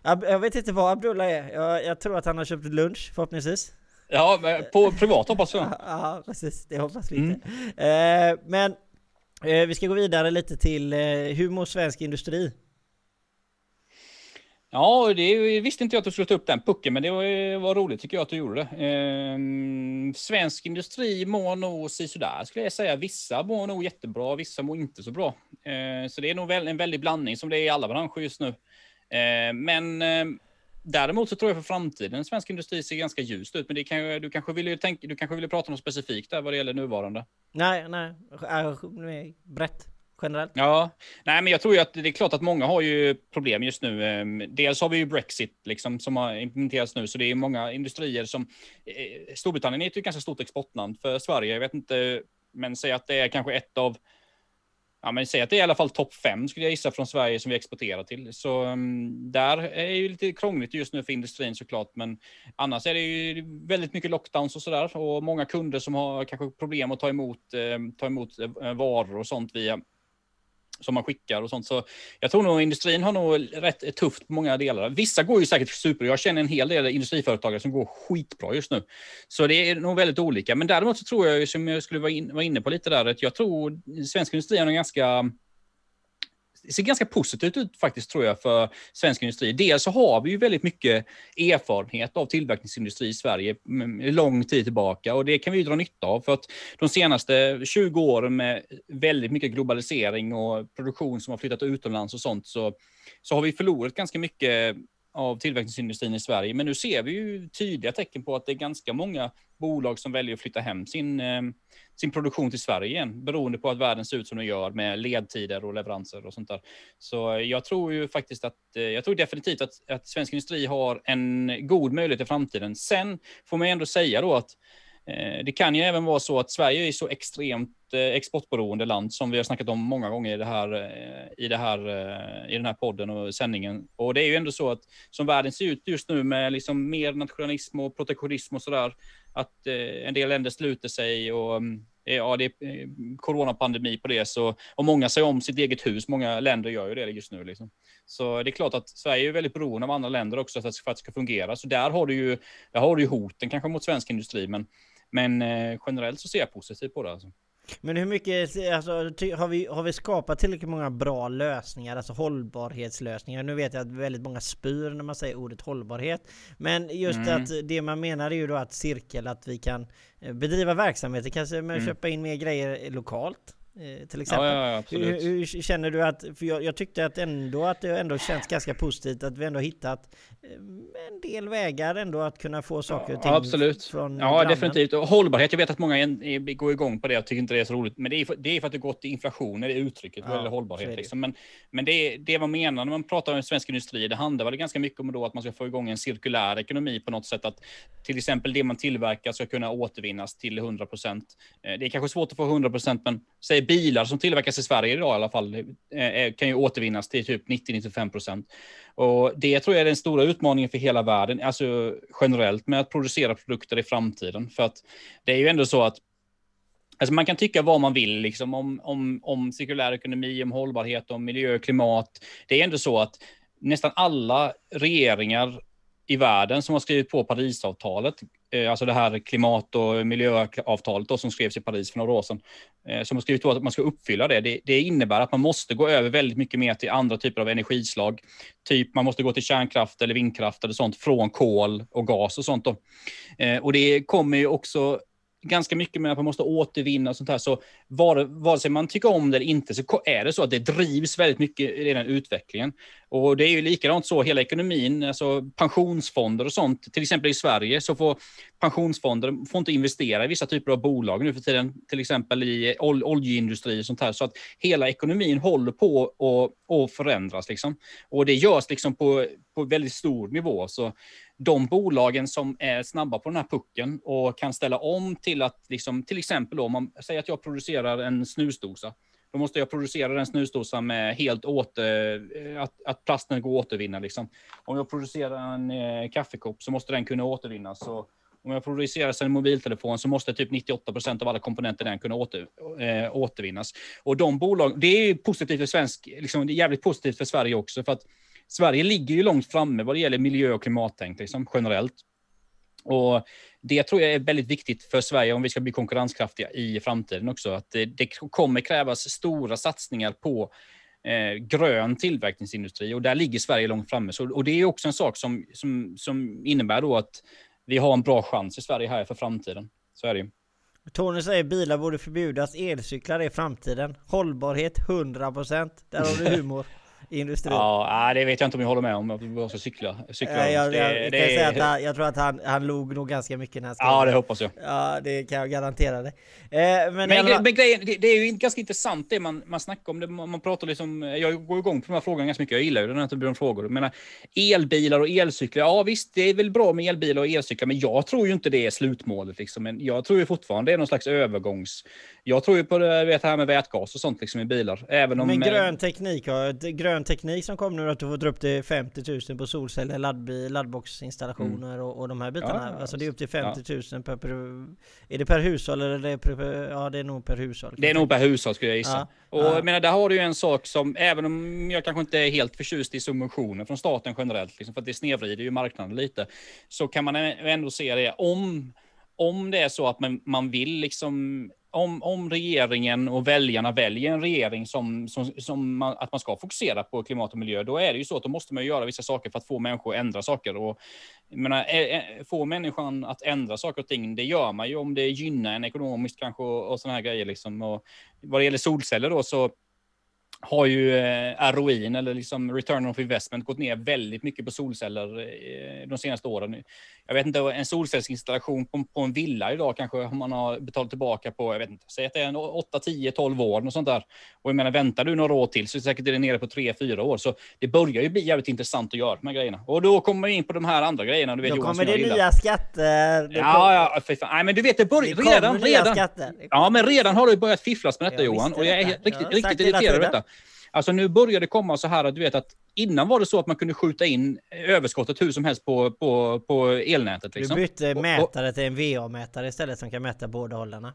Ab jag vet inte vad Abdullah är, jag, jag tror att han har köpt lunch förhoppningsvis. Ja, på privat hoppas jag. Ja, precis. Det hoppas vi Mm. inte. Eh, men eh, vi ska gå vidare lite till eh, hur mår svensk industri? Ja, det visste inte jag att du skulle ta upp den pucken, men det var, var roligt tycker jag att du gjorde det. Ehm, svensk industri mår nog sådär skulle jag säga. Vissa mår nog jättebra, vissa mår inte så bra. Ehm, så det är nog en väldig blandning som det är i alla branscher just nu. Ehm, men ehm, däremot så tror jag för framtiden svensk industri ser ganska ljust ut. Men det kan, du, kanske ville tänka, du kanske ville prata om något specifikt där vad det gäller nuvarande. Nej, nej, äh, brett, generellt. Ja, nej, men jag tror ju att det är klart att många har ju problem just nu. Ehm, dels har vi ju Brexit liksom, som har implementerats nu, så det är många industrier som... Eh, Storbritannien är ett ganska stort exportland för Sverige. Jag vet inte, men säg att det är kanske ett av... Ja, men säg att det är i alla fall topp fem skulle jag gissa från Sverige som vi exporterar till. Så um, där är ju lite krångligt just nu för industrin såklart, men annars är det ju väldigt mycket lockdowns och sådär och många kunder som har kanske problem att ta emot, eh, ta emot eh, varor och sånt via som man skickar och sånt. Så jag tror nog industrin har nog rätt tufft på många delar. Vissa går ju säkert super. Jag känner en hel del industriföretagare som går skitbra just nu. Så det är nog väldigt olika. Men däremot så tror jag, som jag skulle vara, in, vara inne på lite där, att jag tror svensk industri har en ganska det ser ganska positivt ut faktiskt tror jag för svensk industri. Dels så har vi ju väldigt mycket erfarenhet av tillverkningsindustri i Sverige mm, lång tid tillbaka och det kan vi ju dra nytta av för att de senaste 20 åren med väldigt mycket globalisering och produktion som har flyttat utomlands och sånt så, så har vi förlorat ganska mycket av tillverkningsindustrin i Sverige. Men nu ser vi ju tydliga tecken på att det är ganska många bolag som väljer att flytta hem sin, eh, sin produktion till Sverige igen, beroende på att världen ser ut som den gör med ledtider och leveranser och sånt där. Så jag tror ju faktiskt att, eh, jag tror definitivt att, att svensk industri har en god möjlighet i framtiden. Sen får man ändå säga då att Eh, det kan ju även vara så att Sverige är så extremt eh, exportberoende land som vi har snackat om många gånger i, det här, eh, i, det här, i den här podden och sändningen. Och det är ju ändå så att som världen ser ut just nu med liksom mer nationalism och protektionism och sådär, att en del länder sluter sig och mm, Eh, ja, det är eh, coronapandemi på det. Så, och många säger om sitt eget hus. Många länder gör ju det just nu. Liksom. Så det är klart att Sverige är väldigt beroende av andra länder också för att, för att det ska fungera. Så där har du ju, där har du ju hoten kanske mot svensk industri. Men, men eh, generellt så ser jag positivt på det. Alltså. Men hur mycket, alltså, har, vi, har vi skapat tillräckligt många bra lösningar, alltså hållbarhetslösningar? Nu vet jag att väldigt många spyr när man säger ordet hållbarhet. Men just Mm. att det man menar är ju då att cirkel, att vi kan eh, bedriva verksamheter, kanske med att Mm. köpa in mer grejer lokalt. Eh, Till exempel. Ja, ja, Hur, hur känner du att, för jag, jag tyckte att ändå att det ändå känns ganska positivt att vi ändå hittat eh, en del vägar ändå att kunna få saker och ting Ja, absolut. från Ja, grannen. definitivt. Och hållbarhet, jag vet att många går igång på det och tycker inte det är så roligt. Men det är för, det är för att det gått i inflation, det uttrycket, Ja, är hållbarhet. det. Liksom. Men, men det, det man menar när man pratar om svensk industri, det handlar väl ganska mycket om då att man ska få igång en cirkulär ekonomi på något sätt. Att till exempel det man tillverkar ska kunna återvinnas till 100 procent. Det är kanske svårt att få 100 procent, men säg bilar som tillverkas i Sverige idag i alla fall, eh, eh, kan ju återvinnas till typ 90-95 procent. Och det tror jag är den stora utmaningen för hela världen, alltså generellt med att producera produkter i framtiden. För att det är ju ändå så att Alltså man kan tycka vad man vill liksom, om, om, om cirkulär ekonomi, om hållbarhet, om miljö och klimat. Det är ändå så att nästan alla regeringar i världen som har skrivit på Parisavtalet, eh, alltså det här klimat och miljöavtalet då, som skrevs i Paris för några år sedan, eh, som har skrivit på att man ska uppfylla det. det. det. innebär att man måste gå över väldigt mycket mer till andra typer av energislag. Typ man måste gå till kärnkraft eller vindkraft eller sånt från kol och gas och sånt. Då. Eh, och det kommer ju också ganska mycket med att man måste återvinna och sånt här. Så vare, vare sig man tycker om det eller inte så är det så att det drivs väldigt mycket i den utvecklingen. Och det är ju likadant så, hela ekonomin, alltså pensionsfonder och sånt, till exempel i Sverige så får pensionsfonder får inte investera i vissa typer av bolag nu för tiden, till exempel i ol oljeindustri och sånt här. Så att hela ekonomin håller på att förändras liksom. Och det görs liksom på, på väldigt stor nivå. Så de bolagen som är snabba på den här pucken och kan ställa om till att, liksom, till exempel då, om man säger att jag producerar en snusdosa, då måste jag producera den snusdosan med helt åter, eh, att, att plasten går att återvinna. Liksom. Om jag producerar en eh, kaffekopp så måste den kunna återvinnas. Och, om jag producerar en mobiltelefon så måste typ 98 procent av alla komponenter den kunna åter, eh, återvinnas. Och de bolag, det är positivt för svensk, liksom, det är jävligt positivt för Sverige också, för att Sverige ligger ju långt framme vad det gäller miljö och klimattänk liksom, generellt. Och det tror jag är väldigt viktigt för Sverige om vi ska bli konkurrenskraftiga i framtiden också. Att det, det kommer krävas stora satsningar på eh, grön tillverkningsindustri och där ligger Sverige långt framme. Så, och det är också en sak som, som, som innebär då att vi har en bra chans i Sverige här för framtiden. Så är det ju. Tony säger bilar borde förbjudas, elcyklar är framtiden. Hållbarhet 100%. Där har du humor i industrin. Ja, det vet jag inte om jag håller med om. Att vi cykla. cykla jag, jag, jag, det, kan säga att han, jag tror att han, han log nog ganska mycket när han skrev Ja, det hoppas jag. Ja, det kan jag garantera dig. Eh, men, men, alla... men grejen, det, det, är ju ganska intressant det man, man snackar om. Det, man pratar liksom, jag går igång på de här frågorna ganska mycket. Jag gillar ju den här typen av frågor. Jag menar, elbilar och elcyklar. Ja, visst, det är väl bra med elbilar och elcyklar, men jag tror ju inte det är slutmålet. Liksom. Men jag tror ju fortfarande det är någon slags övergångs... Jag tror ju på det, vet, här med vätgas och sånt liksom, i bilar. Även om, men grön teknik, grön teknik som kommer nu att du får dra upp till 50 000 på solceller, ladd, laddboxinstallationer mm. och, och de här bitarna. Ja, alltså det är upp till 50 000 per, per, Är det per hushåll eller är det per, ja det är nog per hushåll. Det är nog per hushåll skulle jag gissa. Ja, och ja. jag menar, där har du ju en sak som, även om jag kanske inte är helt förtjust i subventioner från staten generellt, liksom, för att det snedvrider ju marknaden lite, så kan man ändå se det om om det är så att man, man vill liksom om, om regeringen och väljarna väljer en regering som, som, som man, att man ska fokusera på klimat och miljö, då är det ju så att då måste man göra vissa saker för att få människor att ändra saker. Och, menar, få människan att ändra saker och ting, det gör man ju om det gynnar en ekonomiskt kanske och, och sådana här grejer. Liksom. Och vad det gäller solceller då, så har ju eh, ROIn, eller liksom return of investment, gått ner väldigt mycket på solceller eh, de senaste åren. Jag vet inte, en solcellsinstallation på, på en villa idag kanske man har betalat tillbaka på, jag vet inte, säg att det är en 8, 10, 12 år, och sånt där. Och jag menar, väntar du några år till så är det säkert det nere på 3, 4 år. Så det börjar ju bli jävligt intressant att göra de här grejerna. Och då kommer man in på de här andra grejerna. Du vet, då Johan, kommer det nya skatter. Det ja, ja, för fan. Nej, men du vet, det börjar redan. redan. Ja, men redan har det börjat fifflas med detta, jag Johan. Och jag är riktigt, ja, riktigt irriterad över detta. Alltså nu börjar det komma så här att du vet att innan var det så att man kunde skjuta in överskottet hur som helst på, på, på elnätet. Liksom. Du bytte mätare till en VA-mätare istället som kan mäta båda hållarna.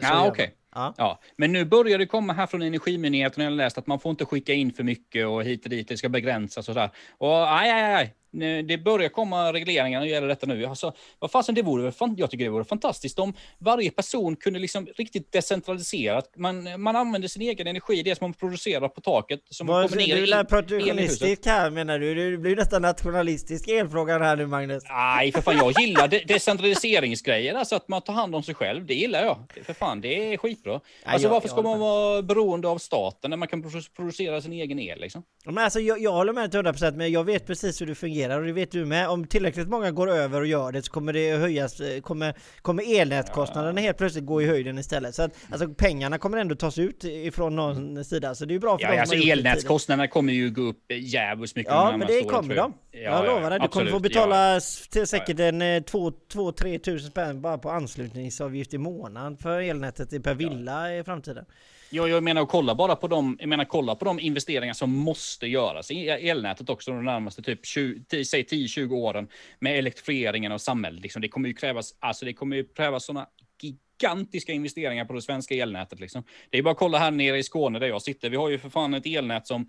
Ja, okej. Okay. Ja. ja. Men nu börjar det komma här från Energimyndigheten, jag läst att man får inte skicka in för mycket och hit och dit, det ska begränsas och så där. Och aj, aj, aj, det börjar komma regleringar när det gäller detta nu. Alltså, vad fasen, det vore jag tycker det vore fantastiskt om varje person kunde liksom riktigt decentraliserat. Man, man använder sin egen energi, det som man producerar på taket. Som vad, kommer ner du är protektionistisk här menar du? Det blir nästan nationalistisk elfrågan här nu Magnus. Nej, för fan jag gillar de decentraliseringsgrejer, alltså att man tar hand om sig själv. Det gillar jag. För fan, det är skitbra. Alltså varför ska man vara beroende av staten när man kan producera sin egen el liksom? Men alltså jag, jag håller med till 100% men jag vet precis hur det fungerar fungerar och det vet du med. Om tillräckligt många går över och gör det så kommer det höjas, eh, kommer, kommer elnätkostnaderna helt plötsligt gå i höjden istället. Så att alltså, pengarna kommer ändå tas ut ifrån någon sida. Så det är bra för ja, dem alltså elnätskostnaderna kommer ju gå upp jävligt mycket. Ja, men det kommer de. Ja, jag lovar dig. Du kommer få betala till säkert en 2-3 eh, tusen spänn bara på anslutningsavgift i månaden för elnätet per villa i framtiden. Ja, jag menar kolla bara på de, jag menar kolla på de investeringar som måste göras i e- elnätet också de närmaste typ 20, säg 10-20 åren med elektrifieringen av samhället. Liksom. Det kommer ju krävas, alltså det kommer ju krävas sådana gigantiska investeringar på det svenska elnätet. Liksom. Det är bara att kolla här nere i Skåne där jag sitter. Vi har ju för fan ett elnät som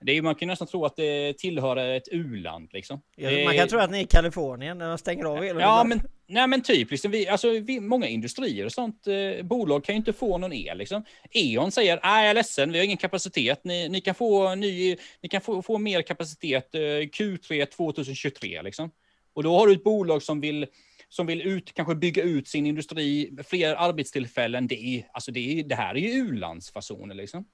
det är, man kan nästan tro att det tillhör ett u-land liksom. Ja, Det- Man kan tro att ni är i Kalifornien när de stänger av elen. Ja, men, nej, men typ. Liksom, vi, alltså, vi, många industrier och sånt, eh, bolag kan ju inte få någon el. Liksom. E.ON säger, nej jag är ledsen, vi har ingen kapacitet. Ni, ni kan, få, ny, ni kan få, få mer kapacitet eh, Q3 2023. Liksom. Och då har du ett bolag som vill, som vill ut, kanske bygga ut sin industri, fler arbetstillfällen. Det, är, alltså, det, är, det här är ju u-landsfasoner. Liksom.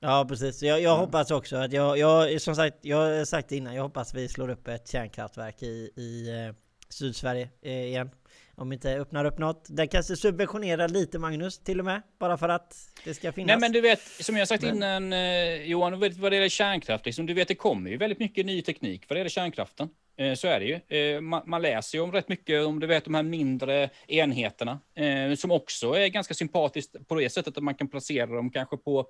Ja precis, jag, jag hoppas också att jag, jag, som sagt, jag har sagt det innan, jag hoppas vi slår upp ett kärnkraftverk i, i eh, Sydsverige eh, igen. Om inte öppnar upp något. Den kanske subventionerar lite Magnus, till och med. Bara för att det ska finnas. Nej, men du vet, som jag sagt Men- innan eh, Johan, vad det gäller kärnkraft, liksom, du vet det kommer ju väldigt mycket ny teknik vad det gäller kärnkraften. Eh, så är det ju. Eh, man, man läser ju om rätt mycket om du vet de här mindre enheterna, eh, som också är ganska sympatiskt på det sättet att man kan placera dem kanske på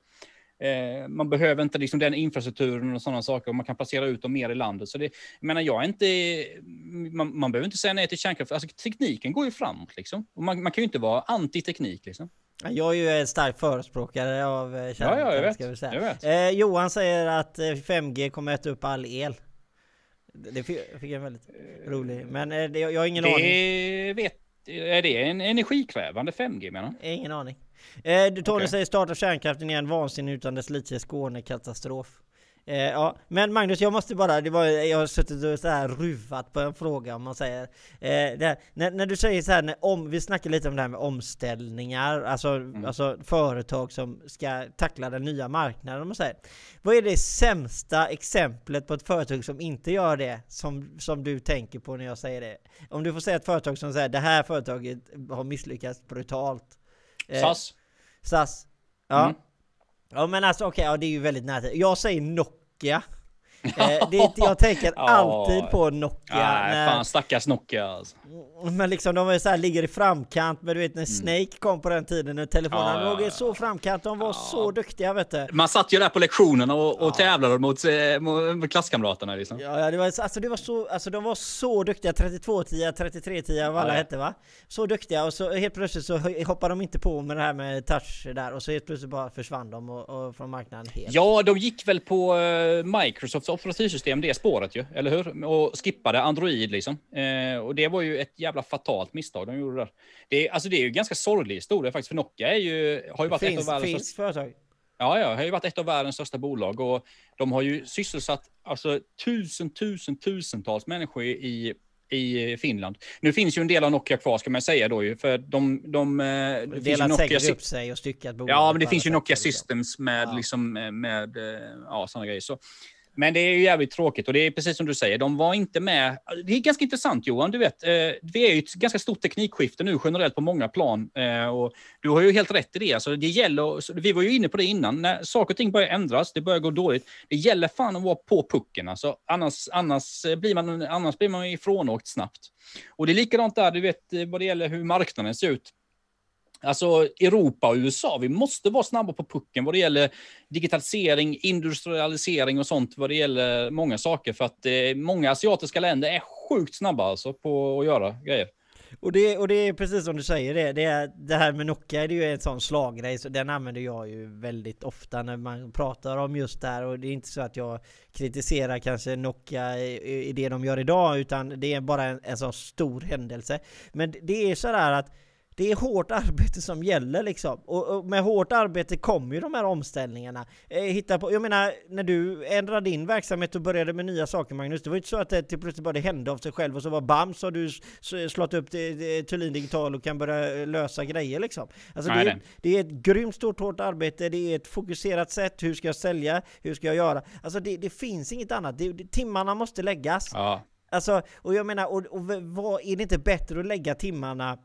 Eh, man behöver inte liksom den infrastrukturen och sådana saker och man kan placera ut dem mer i landet. Så det, jag menar, jag är inte, man, man behöver inte säga nej till kärnkraft. Alltså, tekniken går ju framåt liksom. Man, man kan ju inte vara anti-teknik liksom. Ja, Jag är ju en stark förespråkare av eh, kärnkraft. Ja, ja, jag vet. Ska vi säga. Jag vet. Eh, Johan säger att eh, 5G kommer äta upp all el. Det fick, jag väldigt rolig. Men eh, det, jag har ingen aning. Det vet, är det en energikrävande 5G menar? Ingen aning. Eh, du Tony Okej. säger starta kärnkraften igen, vansinne utan dess like Skåne, katastrof. Eh, ja, men Magnus, jag måste bara, det var, jag har suttit och så här ruvat på en fråga om man säger, eh, här, när, när du säger så här, när, om, vi snackar lite om det här med omställningar, alltså, Mm. alltså företag som ska tackla den nya marknaden, om man säger. Vad är det sämsta exemplet på ett företag som inte gör det, som, som du tänker på när jag säger det? Om du får säga ett företag som säger, det här företaget har misslyckats brutalt. Eh, SAS? SAS. Ja. Mm. Ja men alltså okej, ja, det är ju väldigt nära. Jag säger Nokia. Eh, det, jag tänker alltid på Nokia. Nej, när, fan stackars Nokia alltså. Men liksom de var så här, ligger i framkant. Men du vet när Snake kom på den tiden när telefonerna Mm. Ja, låg i så framkant. De var så duktiga vet du. Man satt ju där på lektionerna och, och tävlade mot, eh, mot klasskamraterna liksom. Ja, det var, alltså, det var så, alltså de var så duktiga, 32-10, 33-10 vad alla hette va? Så duktiga och så helt plötsligt så hoppade de inte på med det här med touch där och så helt plötsligt bara försvann de och, och från marknaden helt. Ja, de gick väl på eh, Microsofts operativsystem, det spåret ju, eller hur? Och skippade Android liksom. Eh, och det var ju ett jävla fatalt misstag de gjorde där. Det, är- alltså, det är ju ganska sorglig historia faktiskt, för Nokia är ju, har ju varit ett av finns, världens finns företag. Ja, ja, har ju varit ett av världens största bolag och de har ju sysselsatt alltså tusen, tusen, tusentals människor i, i Finland. Nu finns ju en del av Nokia kvar ska man säga då ju, för de... de eh, finns ju Delat Nokia säkert upp sig och styckat bolaget Ja, men det finns ju Nokia liksom. Systems med, Ja. liksom, eh, med eh, ja, sådana grejer. Så. Men det är ju jävligt tråkigt och det är precis som du säger, de var inte med. Det är ganska intressant Johan, du vet, eh, vi är ju ett ganska stort teknikskifte nu generellt på många plan eh, och du har ju helt rätt i det. Alltså, det gäller, vi var ju inne på det innan, när saker och ting börjar ändras, det börjar gå dåligt. Det gäller fan att vara på pucken, alltså, annars, annars, eh, blir man, annars blir man ifrånåkt snabbt. Och det är likadant där, du vet, eh, vad det gäller hur marknaden ser ut. Alltså Europa och USA, vi måste vara snabba på pucken vad det gäller digitalisering, industrialisering och sånt vad det gäller många saker. För att eh, många asiatiska länder är sjukt snabba alltså på att göra grejer. Och det, och det är precis som du säger, det, det, är, det här med Nokia det är ju en sån slaggrej, så den använder jag ju väldigt ofta när man pratar om just det här och det är inte så att jag kritiserar kanske Nokia i, i det de gör idag utan det är bara en, en sån stor händelse. Men det är sådär att det är hårt arbete som gäller liksom. Och, och med hårt arbete kommer ju de här omställningarna. Eh, hitta på, jag menar, när du ändrade din verksamhet och började med nya saker Magnus, det var ju inte så att det till plötsligt bara det hände av sig själv och så var bam så har du slått upp Thulin Digital och kan börja eh, lösa grejer liksom. Alltså Nej, det, är, det är ett grymt stort hårt arbete, det är ett fokuserat sätt, hur ska jag sälja, hur ska jag göra? Alltså det, det finns inget annat, det, det, timmarna måste läggas. Ja. Alltså, och jag menar, och, och vad, är det inte bättre att lägga timmarna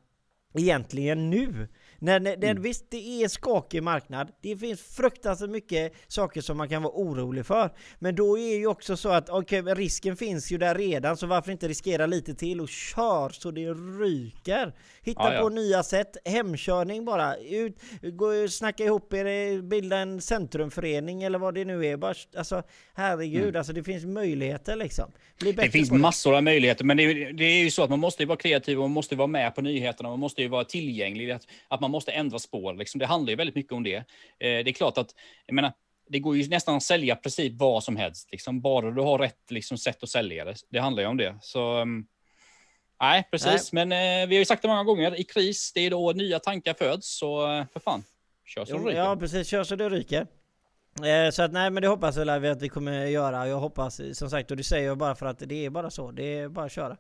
egentligen nu? När, när, Mm. Visst, det är skakig marknad. Det finns fruktansvärt mycket saker som man kan vara orolig för. Men då är ju också så att men risken finns ju där redan, så varför inte riskera lite till och kör så det ryker? Hitta Ja, ja. på nya sätt, hemkörning bara. Ut, gå, snacka ihop er, bilda en centrumförening eller vad det nu är. Bara, alltså, herregud, alltså det finns möjligheter liksom. Mm. Det finns det. massor av möjligheter, men det är, det är ju så att man måste ju vara kreativ och man måste vara med på nyheterna. Man måste ju vara tillgänglig. Att, att man måste ändra spår. Liksom. Det handlar ju väldigt mycket om det. Eh, det är klart att, jag menar, det går ju nästan att sälja precis vad som helst, liksom, bara du har rätt liksom, sätt att sälja det. Det handlar ju om det. Så, um, nej, precis. Nej. Men eh, vi har ju sagt det många gånger, i kris, det är då nya tankar föds, så eh, för fan, kör så det ryker. Ja, precis, kör så det ryker. Eh, så att nej men det hoppas jag att vi kommer göra. Jag hoppas som sagt och det säger jag bara för att det är bara så. Det är bara att köra.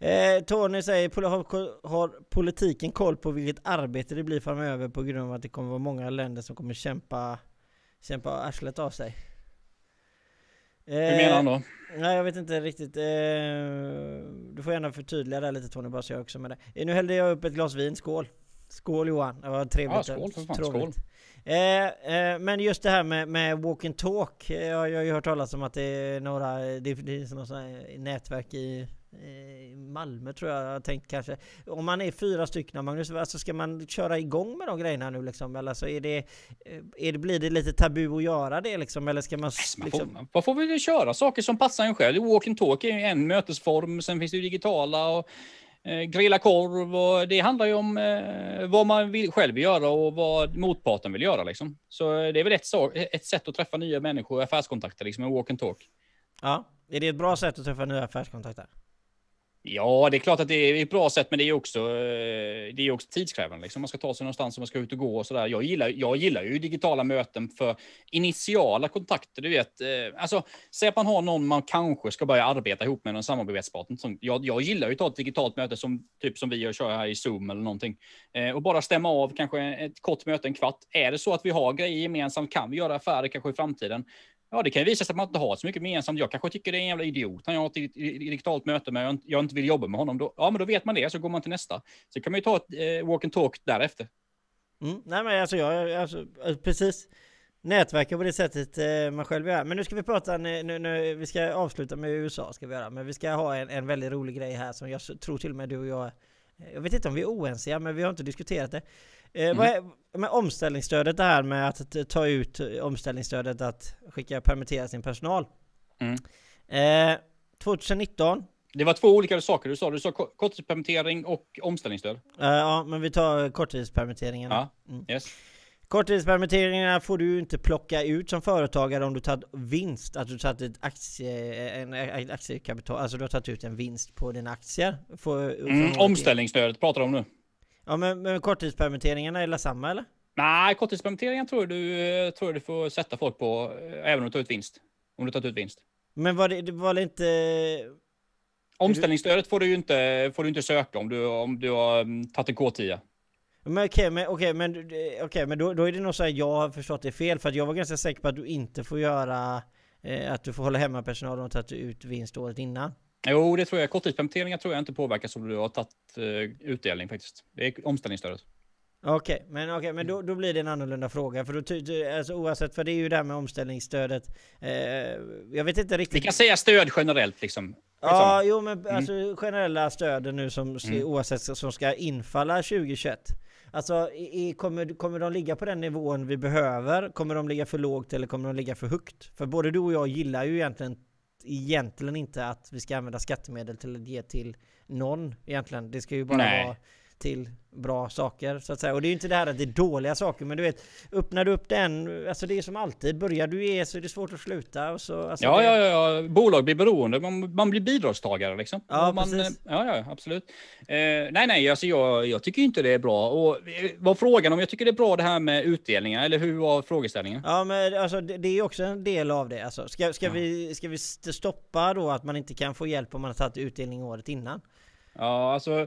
Eh, Tony säger har, har politiken koll på vilket arbete det blir framöver på grund av att det kommer vara många länder som kommer kämpa kämpa arslet av sig. Hur menar han då? Eh, nej jag vet inte riktigt. Eh, du får gärna förtydliga det lite Tony bara så jag också med det. Nu hällde jag upp ett glas vin. Skål! Skål Johan! Det var trevligt. Ja, skål för fan. Skål. Eh, eh, men just det här med, med walk and talk. Jag, jag har ju hört talas om att det är några, det, det är något nätverk i Malmö tror jag jag tänkt kanske. Om man är fyra stycken Magnus, alltså ska man köra igång med de grejerna nu liksom? Eller så är det, eh, är det, blir det lite tabu att göra det liksom? Eller ska man... Liksom... Man, får, får väl köra saker som passar en själv. Walk and talk är en mötesform, sen finns det digitala och eh, grilla korv och det handlar ju om eh, vad man vill, själv vill göra och vad motparten vill göra liksom. Så det är väl ett, ett sätt att träffa nya människor, affärskontakter liksom, en walk and talk. Ja, är det ett bra sätt att träffa nya affärskontakter? Ja, det är klart att det är ett bra sätt, men det är också, eh, det är också tidskrävande. Liksom. Man ska ta sig någonstans och man ska ut och gå och sådär. Jag gillar, jag gillar ju digitala möten för initiala kontakter. Du vet, eh, alltså, säg att man har någon man kanske ska börja arbeta ihop med, en samarbetspartner. Jag, jag gillar ju att ta ett digitalt möte som, typ som vi gör, kör här i Zoom eller någonting. Eh, och bara stämma av kanske ett kort möte, en kvart. Är det så att vi har grejer gemensamt, kan vi göra affärer kanske i framtiden? Ja, det kan ju visa sig att man inte har så mycket gemensamt. Jag kanske tycker det är en jävla idiot. Han jag har ett digitalt möte med jag inte vill jobba med honom. Då, ja, men då vet man det, så går man till nästa. Så kan man ju ta ett eh, walk and talk därefter. Mm, nej, men alltså jag, alltså, eh, precis. Nätverka på det sättet eh, man själv gör. Men nu ska vi prata, nu, nu, nu, vi ska avsluta med USA ska vi göra. Men vi ska ha en, en väldigt rolig grej här som jag tror till och med du och jag jag vet inte om vi är oense, men vi har inte diskuterat det. Mm. Vad är, med omställningsstödet, det här med att ta ut omställningsstödet, att skicka permittera sin personal. Mm. Eh, 2019. Det var två olika saker du sa. Du sa korttidspermittering och omställningsstöd. Eh, ja, men vi tar korttidspermitteringen. Ja, mm. yes. Korttidspermitteringarna får du inte plocka ut som företagare om du tagit vinst, att du tagit ett aktie, en aktiekapital, alltså du har tagit ut en vinst på dina aktier. Får, mm, omställningsstödet pratar du om nu. Ja men, men korttidspermitteringarna är samma eller? Nej, korttidspermitteringen tror du, tror du får sätta folk på, även om du tar ut vinst. Om du tar ut vinst. Men var det, var det inte... Omställningsstödet får du ju inte, får du inte söka om du, om du har mm, tagit en K10. Men okej, men, okay, men, okay, men då, då är det nog så att jag har förstått det fel. För att jag var ganska säker på att du inte får göra... Eh, att du får hålla hemma personal och ta ut vinst året innan. Jo, det tror jag. Korttidspermitteringar tror jag inte påverkas om du har tagit uh, utdelning faktiskt. Det är omställningsstödet. Okej, okay, men, okay, men då, då blir det en annorlunda fråga. För då, alltså, oavsett, för det är ju det här med omställningsstödet. Eh, jag vet inte riktigt. Vi kan säga stöd generellt liksom. Ja, jo men mm. alltså generella stöden nu som mm. oavsett som ska infalla 2021. Alltså, i, kommer, kommer de ligga på den nivån vi behöver? Kommer de ligga för lågt eller kommer de ligga för högt? För både du och jag gillar ju egentligen egentligen inte att vi ska använda skattemedel till att ge till någon egentligen. Det ska ju bara Nej. vara till bra saker så att säga. Och det är ju inte det här att det är dåliga saker, men du vet, öppnar du upp den, alltså det är som alltid, börjar du ge så är det svårt att sluta. Och så, alltså ja, det... ja, ja, bolag blir beroende, man, man blir bidragstagare liksom. Ja, man, precis. ja, ja, absolut. Eh, nej, nej, alltså jag, jag tycker inte det är bra. Och eh, var frågan om jag tycker det är bra det här med utdelningar, eller hur var frågeställningen? Ja, men alltså det, det är också en del av det. Alltså, ska, ska, ja. vi, ska vi stoppa då att man inte kan få hjälp om man har tagit utdelning året innan? Ja, alltså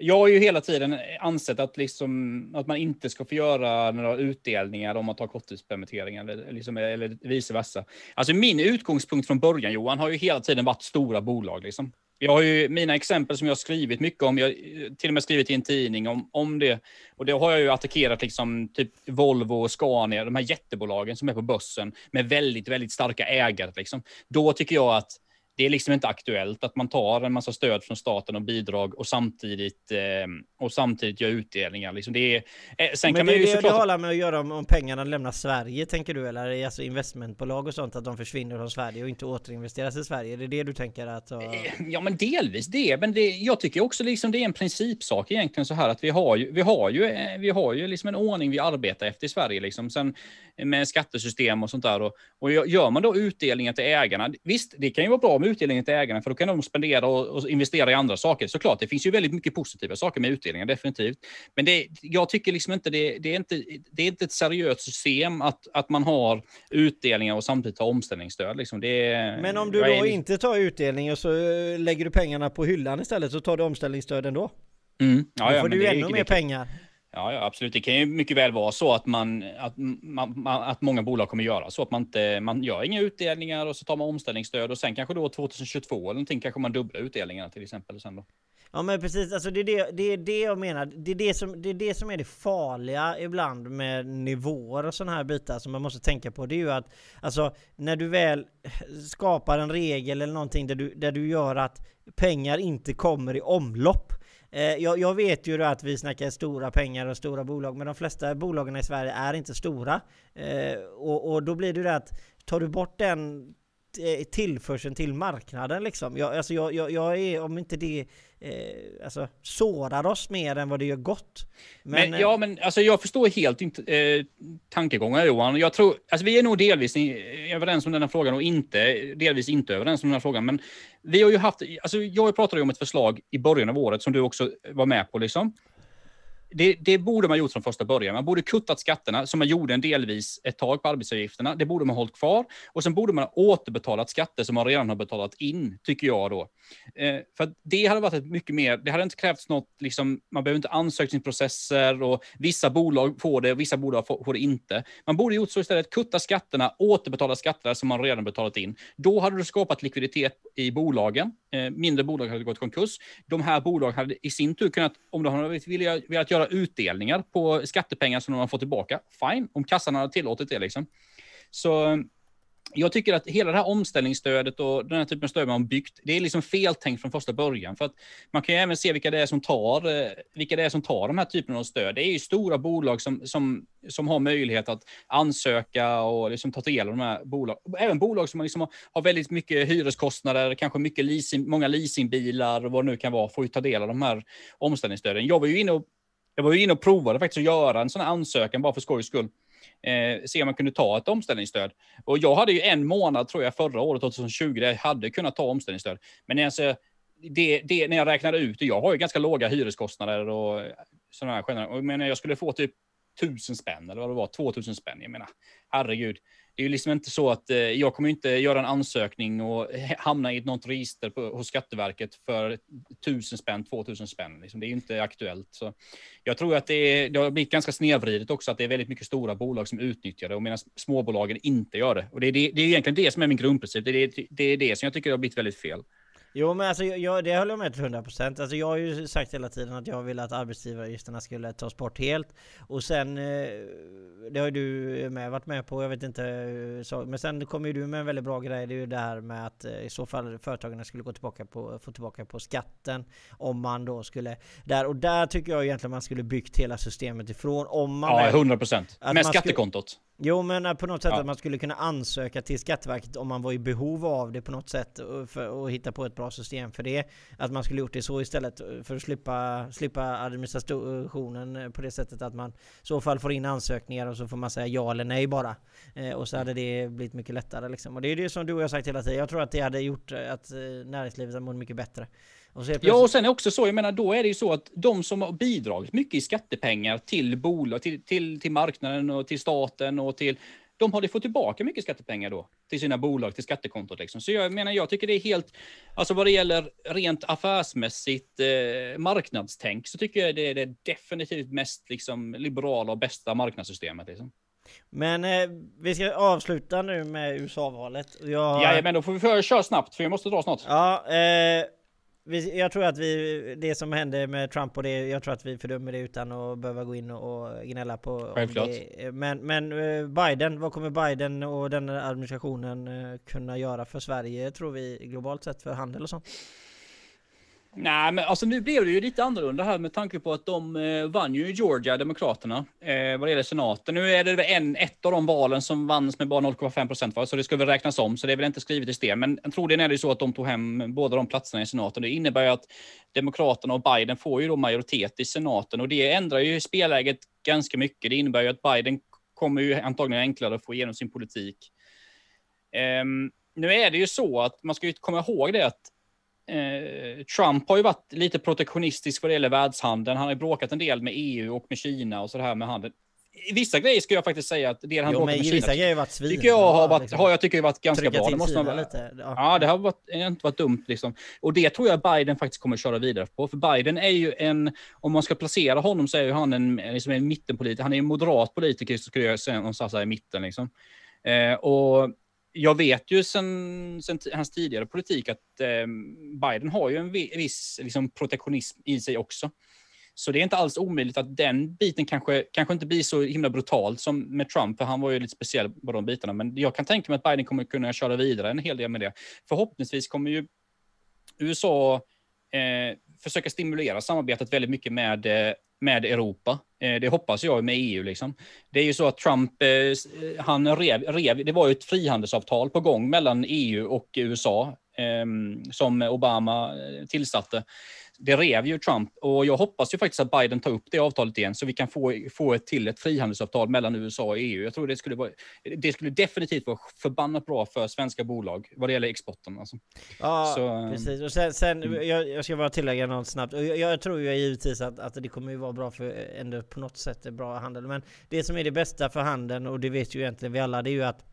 jag har ju hela tiden ansett att, liksom, att man inte ska få göra några utdelningar om man tar korttidspermitteringar eller, liksom, eller vice versa. Alltså min utgångspunkt från början Johan har ju hela tiden varit stora bolag. Liksom. Jag har ju mina exempel som jag har skrivit mycket om, jag till och med skrivit i en tidning om, om det. Och det har jag ju attackerat liksom typ Volvo och Scania, de här jättebolagen som är på börsen med väldigt, väldigt starka ägare. Liksom. Då tycker jag att det är liksom inte aktuellt att man tar en massa stöd från staten och bidrag och samtidigt, eh, och samtidigt gör utdelningar. Liksom det är, eh, sen Men kan det, man ju det, såklart... det har med att göra om, om pengarna lämnar Sverige tänker du eller? Alltså investmentbolag och sånt att de försvinner från Sverige och inte återinvesteras i Sverige? Är det det du tänker att... Och... Ja, men delvis det. Men det, jag tycker också liksom det är en principsak egentligen så här att vi har ju, vi har ju, eh, vi har ju liksom en ordning vi arbetar efter i Sverige liksom. Sen med skattesystem och sånt där. Och, och gör man då utdelningar till ägarna, visst, det kan ju vara bra med utdelningen till ägarna, för då kan de spendera och, och investera i andra saker. Såklart, det finns ju väldigt mycket positiva saker med utdelningar, definitivt. Men det, jag tycker liksom inte det, det, är inte, det är inte ett seriöst system att, att man har utdelningar och samtidigt har omställningsstöd. Liksom. Det, Men om du då är... inte tar utdelning och så eh, lägger du pengarna på hyllan istället så tar du omställningsstöd ändå? Mm. Ja, då får du det, ännu mer pengar. Ja, ja, absolut. Det kan ju mycket väl vara så att, man, att, man, att många bolag kommer göra så att man inte man gör inga utdelningar och så tar man omställningsstöd och sen kanske då 2022 eller någonting kanske man dubblar utdelningarna till exempel. Sen då. Ja men precis, alltså det är det, det är det jag menar. Det är det, som, det är det som är det farliga ibland med nivåer och sådana här bitar som man måste tänka på. Det är ju att alltså när du väl skapar en regel eller någonting där du, där du gör att pengar inte kommer i omlopp Eh, jag, jag, vet ju att vi snackar stora pengar och stora bolag, men de flesta bolagen i Sverige är inte stora. Eh, och, och, då blir det ju det att tar du bort den eh, tillförseln till marknaden liksom. Jag, alltså jag, jag, jag är, om inte det eh, alltså, sårar oss mer än vad det gör gott. Men, men ja, men alltså jag förstår helt inte eh, tankegångar Johan. Jag tror, alltså vi är nog delvis överens om den här frågan och inte, delvis inte överens om den här frågan. Men vi har ju haft, alltså jag pratade ju om ett förslag i början av året som du också var med på liksom det, det, borde man gjort från första början. Man borde kuttat skatterna, som man gjorde en delvis ett tag på arbetsgivaravgifterna. Det borde man hållit kvar. Och sen borde man ha återbetalat skatter som man redan har betalat in, tycker jag då. Eh, för det hade varit mycket mer, det hade inte krävts något, liksom, man behöver inte ansökningsprocesser och vissa bolag får det, vissa bolag får, får det inte. Man borde gjort så istället, kutta skatterna, återbetala skatterna som man redan betalat in. Då hade du skapat likviditet i bolagen. Eh, mindre bolag hade gått konkurs. De här bolagen hade i sin tur kunnat, om de hade velat göra utdelningar på skattepengar som de har fått tillbaka, fine, om kassan hade tillåtit det liksom. Så jag tycker att hela det här omställningsstödet och den här typen av stöd man byggt, det är liksom feltänkt från första början. För att man kan ju även se vilka det är som tar, eh, vilka det är som tar de här typerna av stöd. Det är ju stora bolag som, som, som har möjlighet att ansöka och liksom ta del av de här bolagen. Även bolag som liksom har väldigt mycket hyreskostnader, kanske mycket leasing, många leasingbilar och vad det nu kan vara, får ju ta del av de här omställningsstöden. Jag var ju inne och jag var ju inne och provade faktiskt att göra en sån här ansökan bara för skojs skull. Eh, se om man kunde ta ett omställningsstöd. Och jag hade ju en månad, tror jag, förra året, 2020, där jag hade kunnat ta omställningsstöd. Men alltså, det, det, när jag räknade ut det, jag har ju ganska låga hyreskostnader och sådana här skillnader. Men jag skulle få typ tusen spänn eller vad det var, 2000 spänn. Jag menar, herregud det är ju liksom inte så att eh, jag kommer inte göra en ansökning och hamna i något register på, hos Skatteverket för tusen spänn, 2000 spänn. Liksom. Det är ju inte aktuellt. Så jag tror att det, är, det har blivit ganska snedvridet också, att det är väldigt mycket stora bolag som utnyttjar det och medan småbolagen inte gör det. Och det är, det, det är egentligen det som är min grundprincip. Det är det, det är det som jag tycker har blivit väldigt fel. Jo men alltså jag, det håller jag med till 100% Alltså jag har ju sagt hela tiden att jag vill att arbetsgivaravgifterna skulle tas bort helt. Och sen eh, Det har ju du med varit med på, jag vet inte så, Men sen kommer ju du med en väldigt bra grej. Det är ju det här med att eh, i så fall företagen skulle gå tillbaka på, få tillbaka på skatten Om man då skulle där Och där tycker jag egentligen man skulle byggt hela systemet ifrån om man Ja, 100% Med skattekontot. Skulle, Jo men på något sätt ja. att man skulle kunna ansöka till Skatteverket om man var i behov av det på något sätt för att hitta på ett bra system för det. Att man skulle gjort det så istället för att slippa, slippa administrationen på det sättet att man i så fall får in ansökningar och så får man säga ja eller nej bara. Eh, och så hade det blivit mycket lättare liksom. Och det är det som du och jag sagt hela tiden. Jag tror att det hade gjort att eh, näringslivet hade mått mycket bättre. Och ja, och sen är också så, jag menar, då är det ju så att de som har bidragit mycket i skattepengar till bolag, till, till, till marknaden och till staten och till de har fått tillbaka mycket skattepengar då till sina bolag, till skattekontot. Liksom. Så jag menar, jag tycker det är helt, alltså vad det gäller rent affärsmässigt eh, marknadstänk, så tycker jag det är det definitivt mest liksom, liberala och bästa marknadssystemet. Liksom. Men eh, vi ska avsluta nu med USA-valet. Jag... Ja, men då får vi köra snabbt, för jag måste dra snart. Ja, eh vi, jag tror att vi, det som hände med Trump och det, jag tror att vi fördömer det utan att behöva gå in och, gnälla på Självklart. det. Men, men eh, Biden, vad kommer Biden och den administrationen eh, kunna göra för Sverige tror vi globalt sett för handel och sånt? Nej, men alltså nu blev det ju lite annorlunda här med tanke på att de eh, vann ju i Georgia, Demokraterna, eh, vad det gäller senaten. Nu är det väl en, ett av de valen som vanns med bara 0,5 procent, så det ska väl räknas om, så det är väl inte skrivet i sten. Men troligen är det ju så att de tog hem båda de platserna i senaten. Det innebär ju att Demokraterna och Biden får ju då majoritet i senaten och det ändrar ju spelläget ganska mycket. Det innebär ju att Biden kommer ju antagligen enklare att få igenom sin politik. Eh, nu är det ju så att man ska ju komma ihåg det att eh, Trump har ju varit lite protektionistisk vad det gäller världshandeln. Han har ju bråkat en del med EU och med Kina och så här med handeln. I vissa grejer ska jag faktiskt säga att det han Jo bråkat med i vissa Kina grejer varit svin. tycker jag har varit, liksom. har jag tycker varit ganska Trycka bra. Det måste man Kina lite. Ja. Ja, det har varit, det inte varit dumt liksom. Och det tror jag Biden faktiskt kommer att köra vidare på. För Biden är ju en, om man ska placera honom så är ju han en, liksom en mittenpolitiker. Han är en moderat politiker skulle jag säga någonstans här i mitten liksom. Eh, och jag vet ju sen, sen hans tidigare politik att eh, Biden har ju en viss liksom, protektionism i sig också. Så det är inte alls omöjligt att den biten kanske, kanske inte blir så himla brutalt som med Trump, för han var ju lite speciell på de bitarna. Men jag kan tänka mig att Biden kommer kunna köra vidare en hel del med det. Förhoppningsvis kommer ju USA eh, försöka stimulera samarbetet väldigt mycket med, eh, med Europa. Eh, det hoppas jag med EU. Liksom. Det är ju så att Trump, eh, eh, han rev, rev, det var ju ett frihandelsavtal på gång mellan EU och USA ehm, som Obama tillsatte. Det rev ju Trump och jag hoppas ju faktiskt att Biden tar upp det avtalet igen så vi kan få, få ett till ett frihandelsavtal mellan USA och EU. Jag tror det skulle, vara, det skulle definitivt vara förbannat bra för svenska bolag vad det gäller exporten. Alltså. Ja, Så, eh, precis. Och sen, sen mm. jag, jag ska bara tillägga något snabbt. Jag, jag tror ju givetvis att, att det kommer ju vara bra för ändå på något sätt är bra handel. Men det som är det bästa för handeln, och det vet ju egentligen vi alla, det är ju att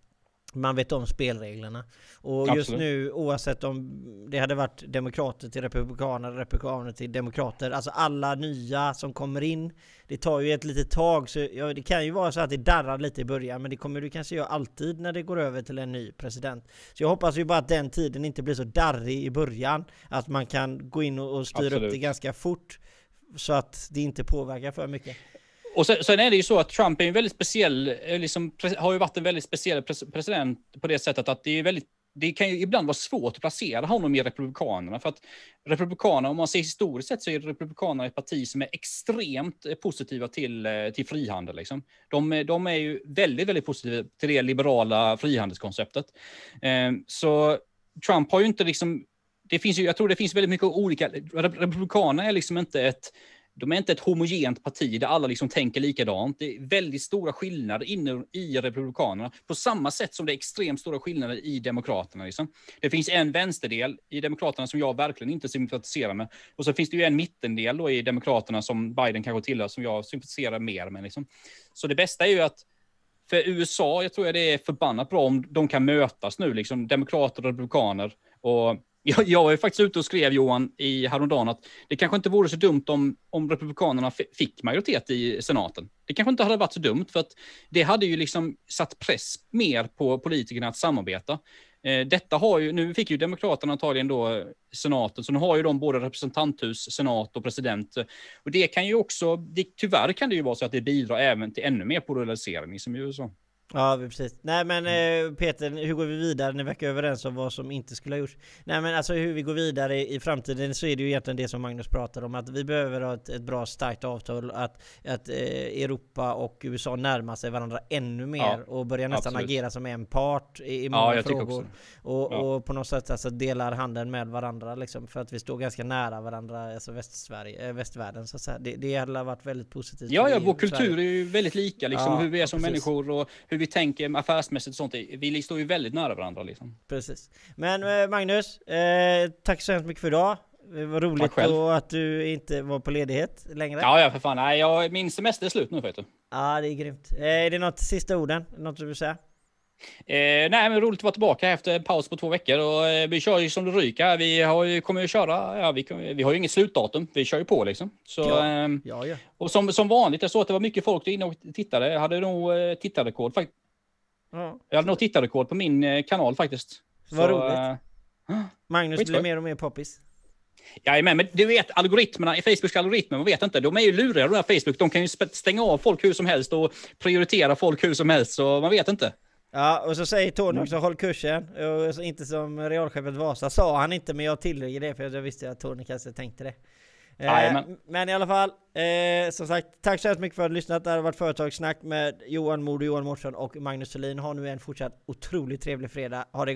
man vet om spelreglerna. Och just Absolut. nu oavsett om det hade varit demokrater till republikaner, republikaner till demokrater, alltså alla nya som kommer in, det tar ju ett litet tag så ja, det kan ju vara så att det darrar lite i början men det kommer du kanske göra alltid när det går över till en ny president. Så jag hoppas ju bara att den tiden inte blir så darrig i början, att man kan gå in och, och styra upp Absolut. det ganska fort så att det inte påverkar för mycket. Och sen, sen är det ju så att Trump är en väldigt speciell, eh, liksom, har ju varit en väldigt speciell president på det sättet att det är väldigt det kan ju ibland vara svårt att placera honom i Republikanerna. För att Republikanerna, om man ser historiskt sett, så är Republikanerna ett parti som är extremt eh, positiva till, eh, till frihandel. Liksom. De, är- de är ju väldigt, väldigt positiva till det liberala frihandelskonceptet. Eh, så Trump har ju inte liksom... Det finns ju, jag tror det finns väldigt mycket olika... Republikanerna är liksom inte ett de är inte ett homogent parti där alla liksom tänker likadant. Det är väldigt stora skillnader inne i Republikanerna, på samma sätt som det är extremt stora skillnader i Demokraterna. Liksom. Det finns en vänsterdel i Demokraterna som jag verkligen inte sympatiserar med. Och så finns det ju en mittendel då i Demokraterna som Biden kanske tillhör, som jag sympatiserar mer med. Liksom. Så det bästa är ju att för USA, jag tror jag det är förbannat bra om de kan mötas nu, liksom demokrater och republikaner. Och jag, jag var ju faktiskt ute och skrev, Johan, i häromdagen att det kanske inte vore så dumt om, om republikanerna f- fick majoritet i senaten. Det kanske inte hade varit så dumt, för att det hade ju liksom satt press mer på politikerna att samarbeta. Eh, detta har ju, nu fick ju demokraterna antagligen då senaten, så nu har ju de både representanthus, senat och president. Och det kan ju också, det, tyvärr kan det ju vara så att det bidrar även till ännu mer polarisering som i USA. Ja precis. Nej men eh, Peter, hur går vi vidare? Ni verkar överens om vad som inte skulle ha gjorts. Nej men alltså hur vi går vidare i, framtiden så är det ju egentligen det som Magnus pratar om. Att vi behöver ha ett, ett bra starkt avtal. Att, att eh, Europa och USA närmar sig varandra ännu mer. Ja, och börjar nästan absolut. agera som en part i, i många Ja, frågor. Och, Ja. och på något sätt alltså delar handeln med varandra liksom. För att vi står ganska nära varandra, alltså västsverige, eh, västvärlden så att säga. Det, det hade varit väldigt positivt. Ja, ja, vår kultur är ju väldigt lika, liksom, hur vi är som precis. människor och hur vi tänker affärsmässigt och sånt. Vi står ju väldigt nära varandra. Liksom. Precis. Men eh, Magnus, eh, tack så hemskt mycket för idag. Det var roligt att du inte var på ledighet längre. Ja, ja, för fan. Nej, jag, min semester är slut nu, vet du. Ja, det är grymt. Eh, är det något sista orden? Något du vill säga? Eh, nej, men roligt att vara tillbaka efter en paus på två veckor och eh, vi kör ju som det ryker. Vi har ju, kommer ju köra, ja, vi, kommer- vi har ju inget slutdatum. Vi kör ju på liksom. Så, Ja. ehm, Ja, ja. och som, som vanligt, jag såg att det var mycket folk där inne och tittade. Jag hade nog eh, tittarrekord faktiskt. ja. Jag hade nog tittarrekord på min eh, kanal faktiskt. Vad roligt. eh, Magnus blir mer och mer poppis. Jajamän, men du vet algoritmerna i Facebooks algoritmer, man vet inte. De är ju luriga de här Facebook. De kan ju stänga av folk hur som helst och prioritera folk hur som helst, så man vet inte. Ja, och så säger Tony också håll kursen, och inte som realchefet Vasa, sa han inte men jag tillägger det för jag visste att Tony kanske tänkte det. Eh, men i alla fall, eh, som sagt, tack så hemskt mycket för att du lyssnat. Det här har varit Företagssnack med Johan och Johan Mårtsson och Magnus Thulin. Ha nu en fortsatt otroligt trevlig fredag. Ha det gott!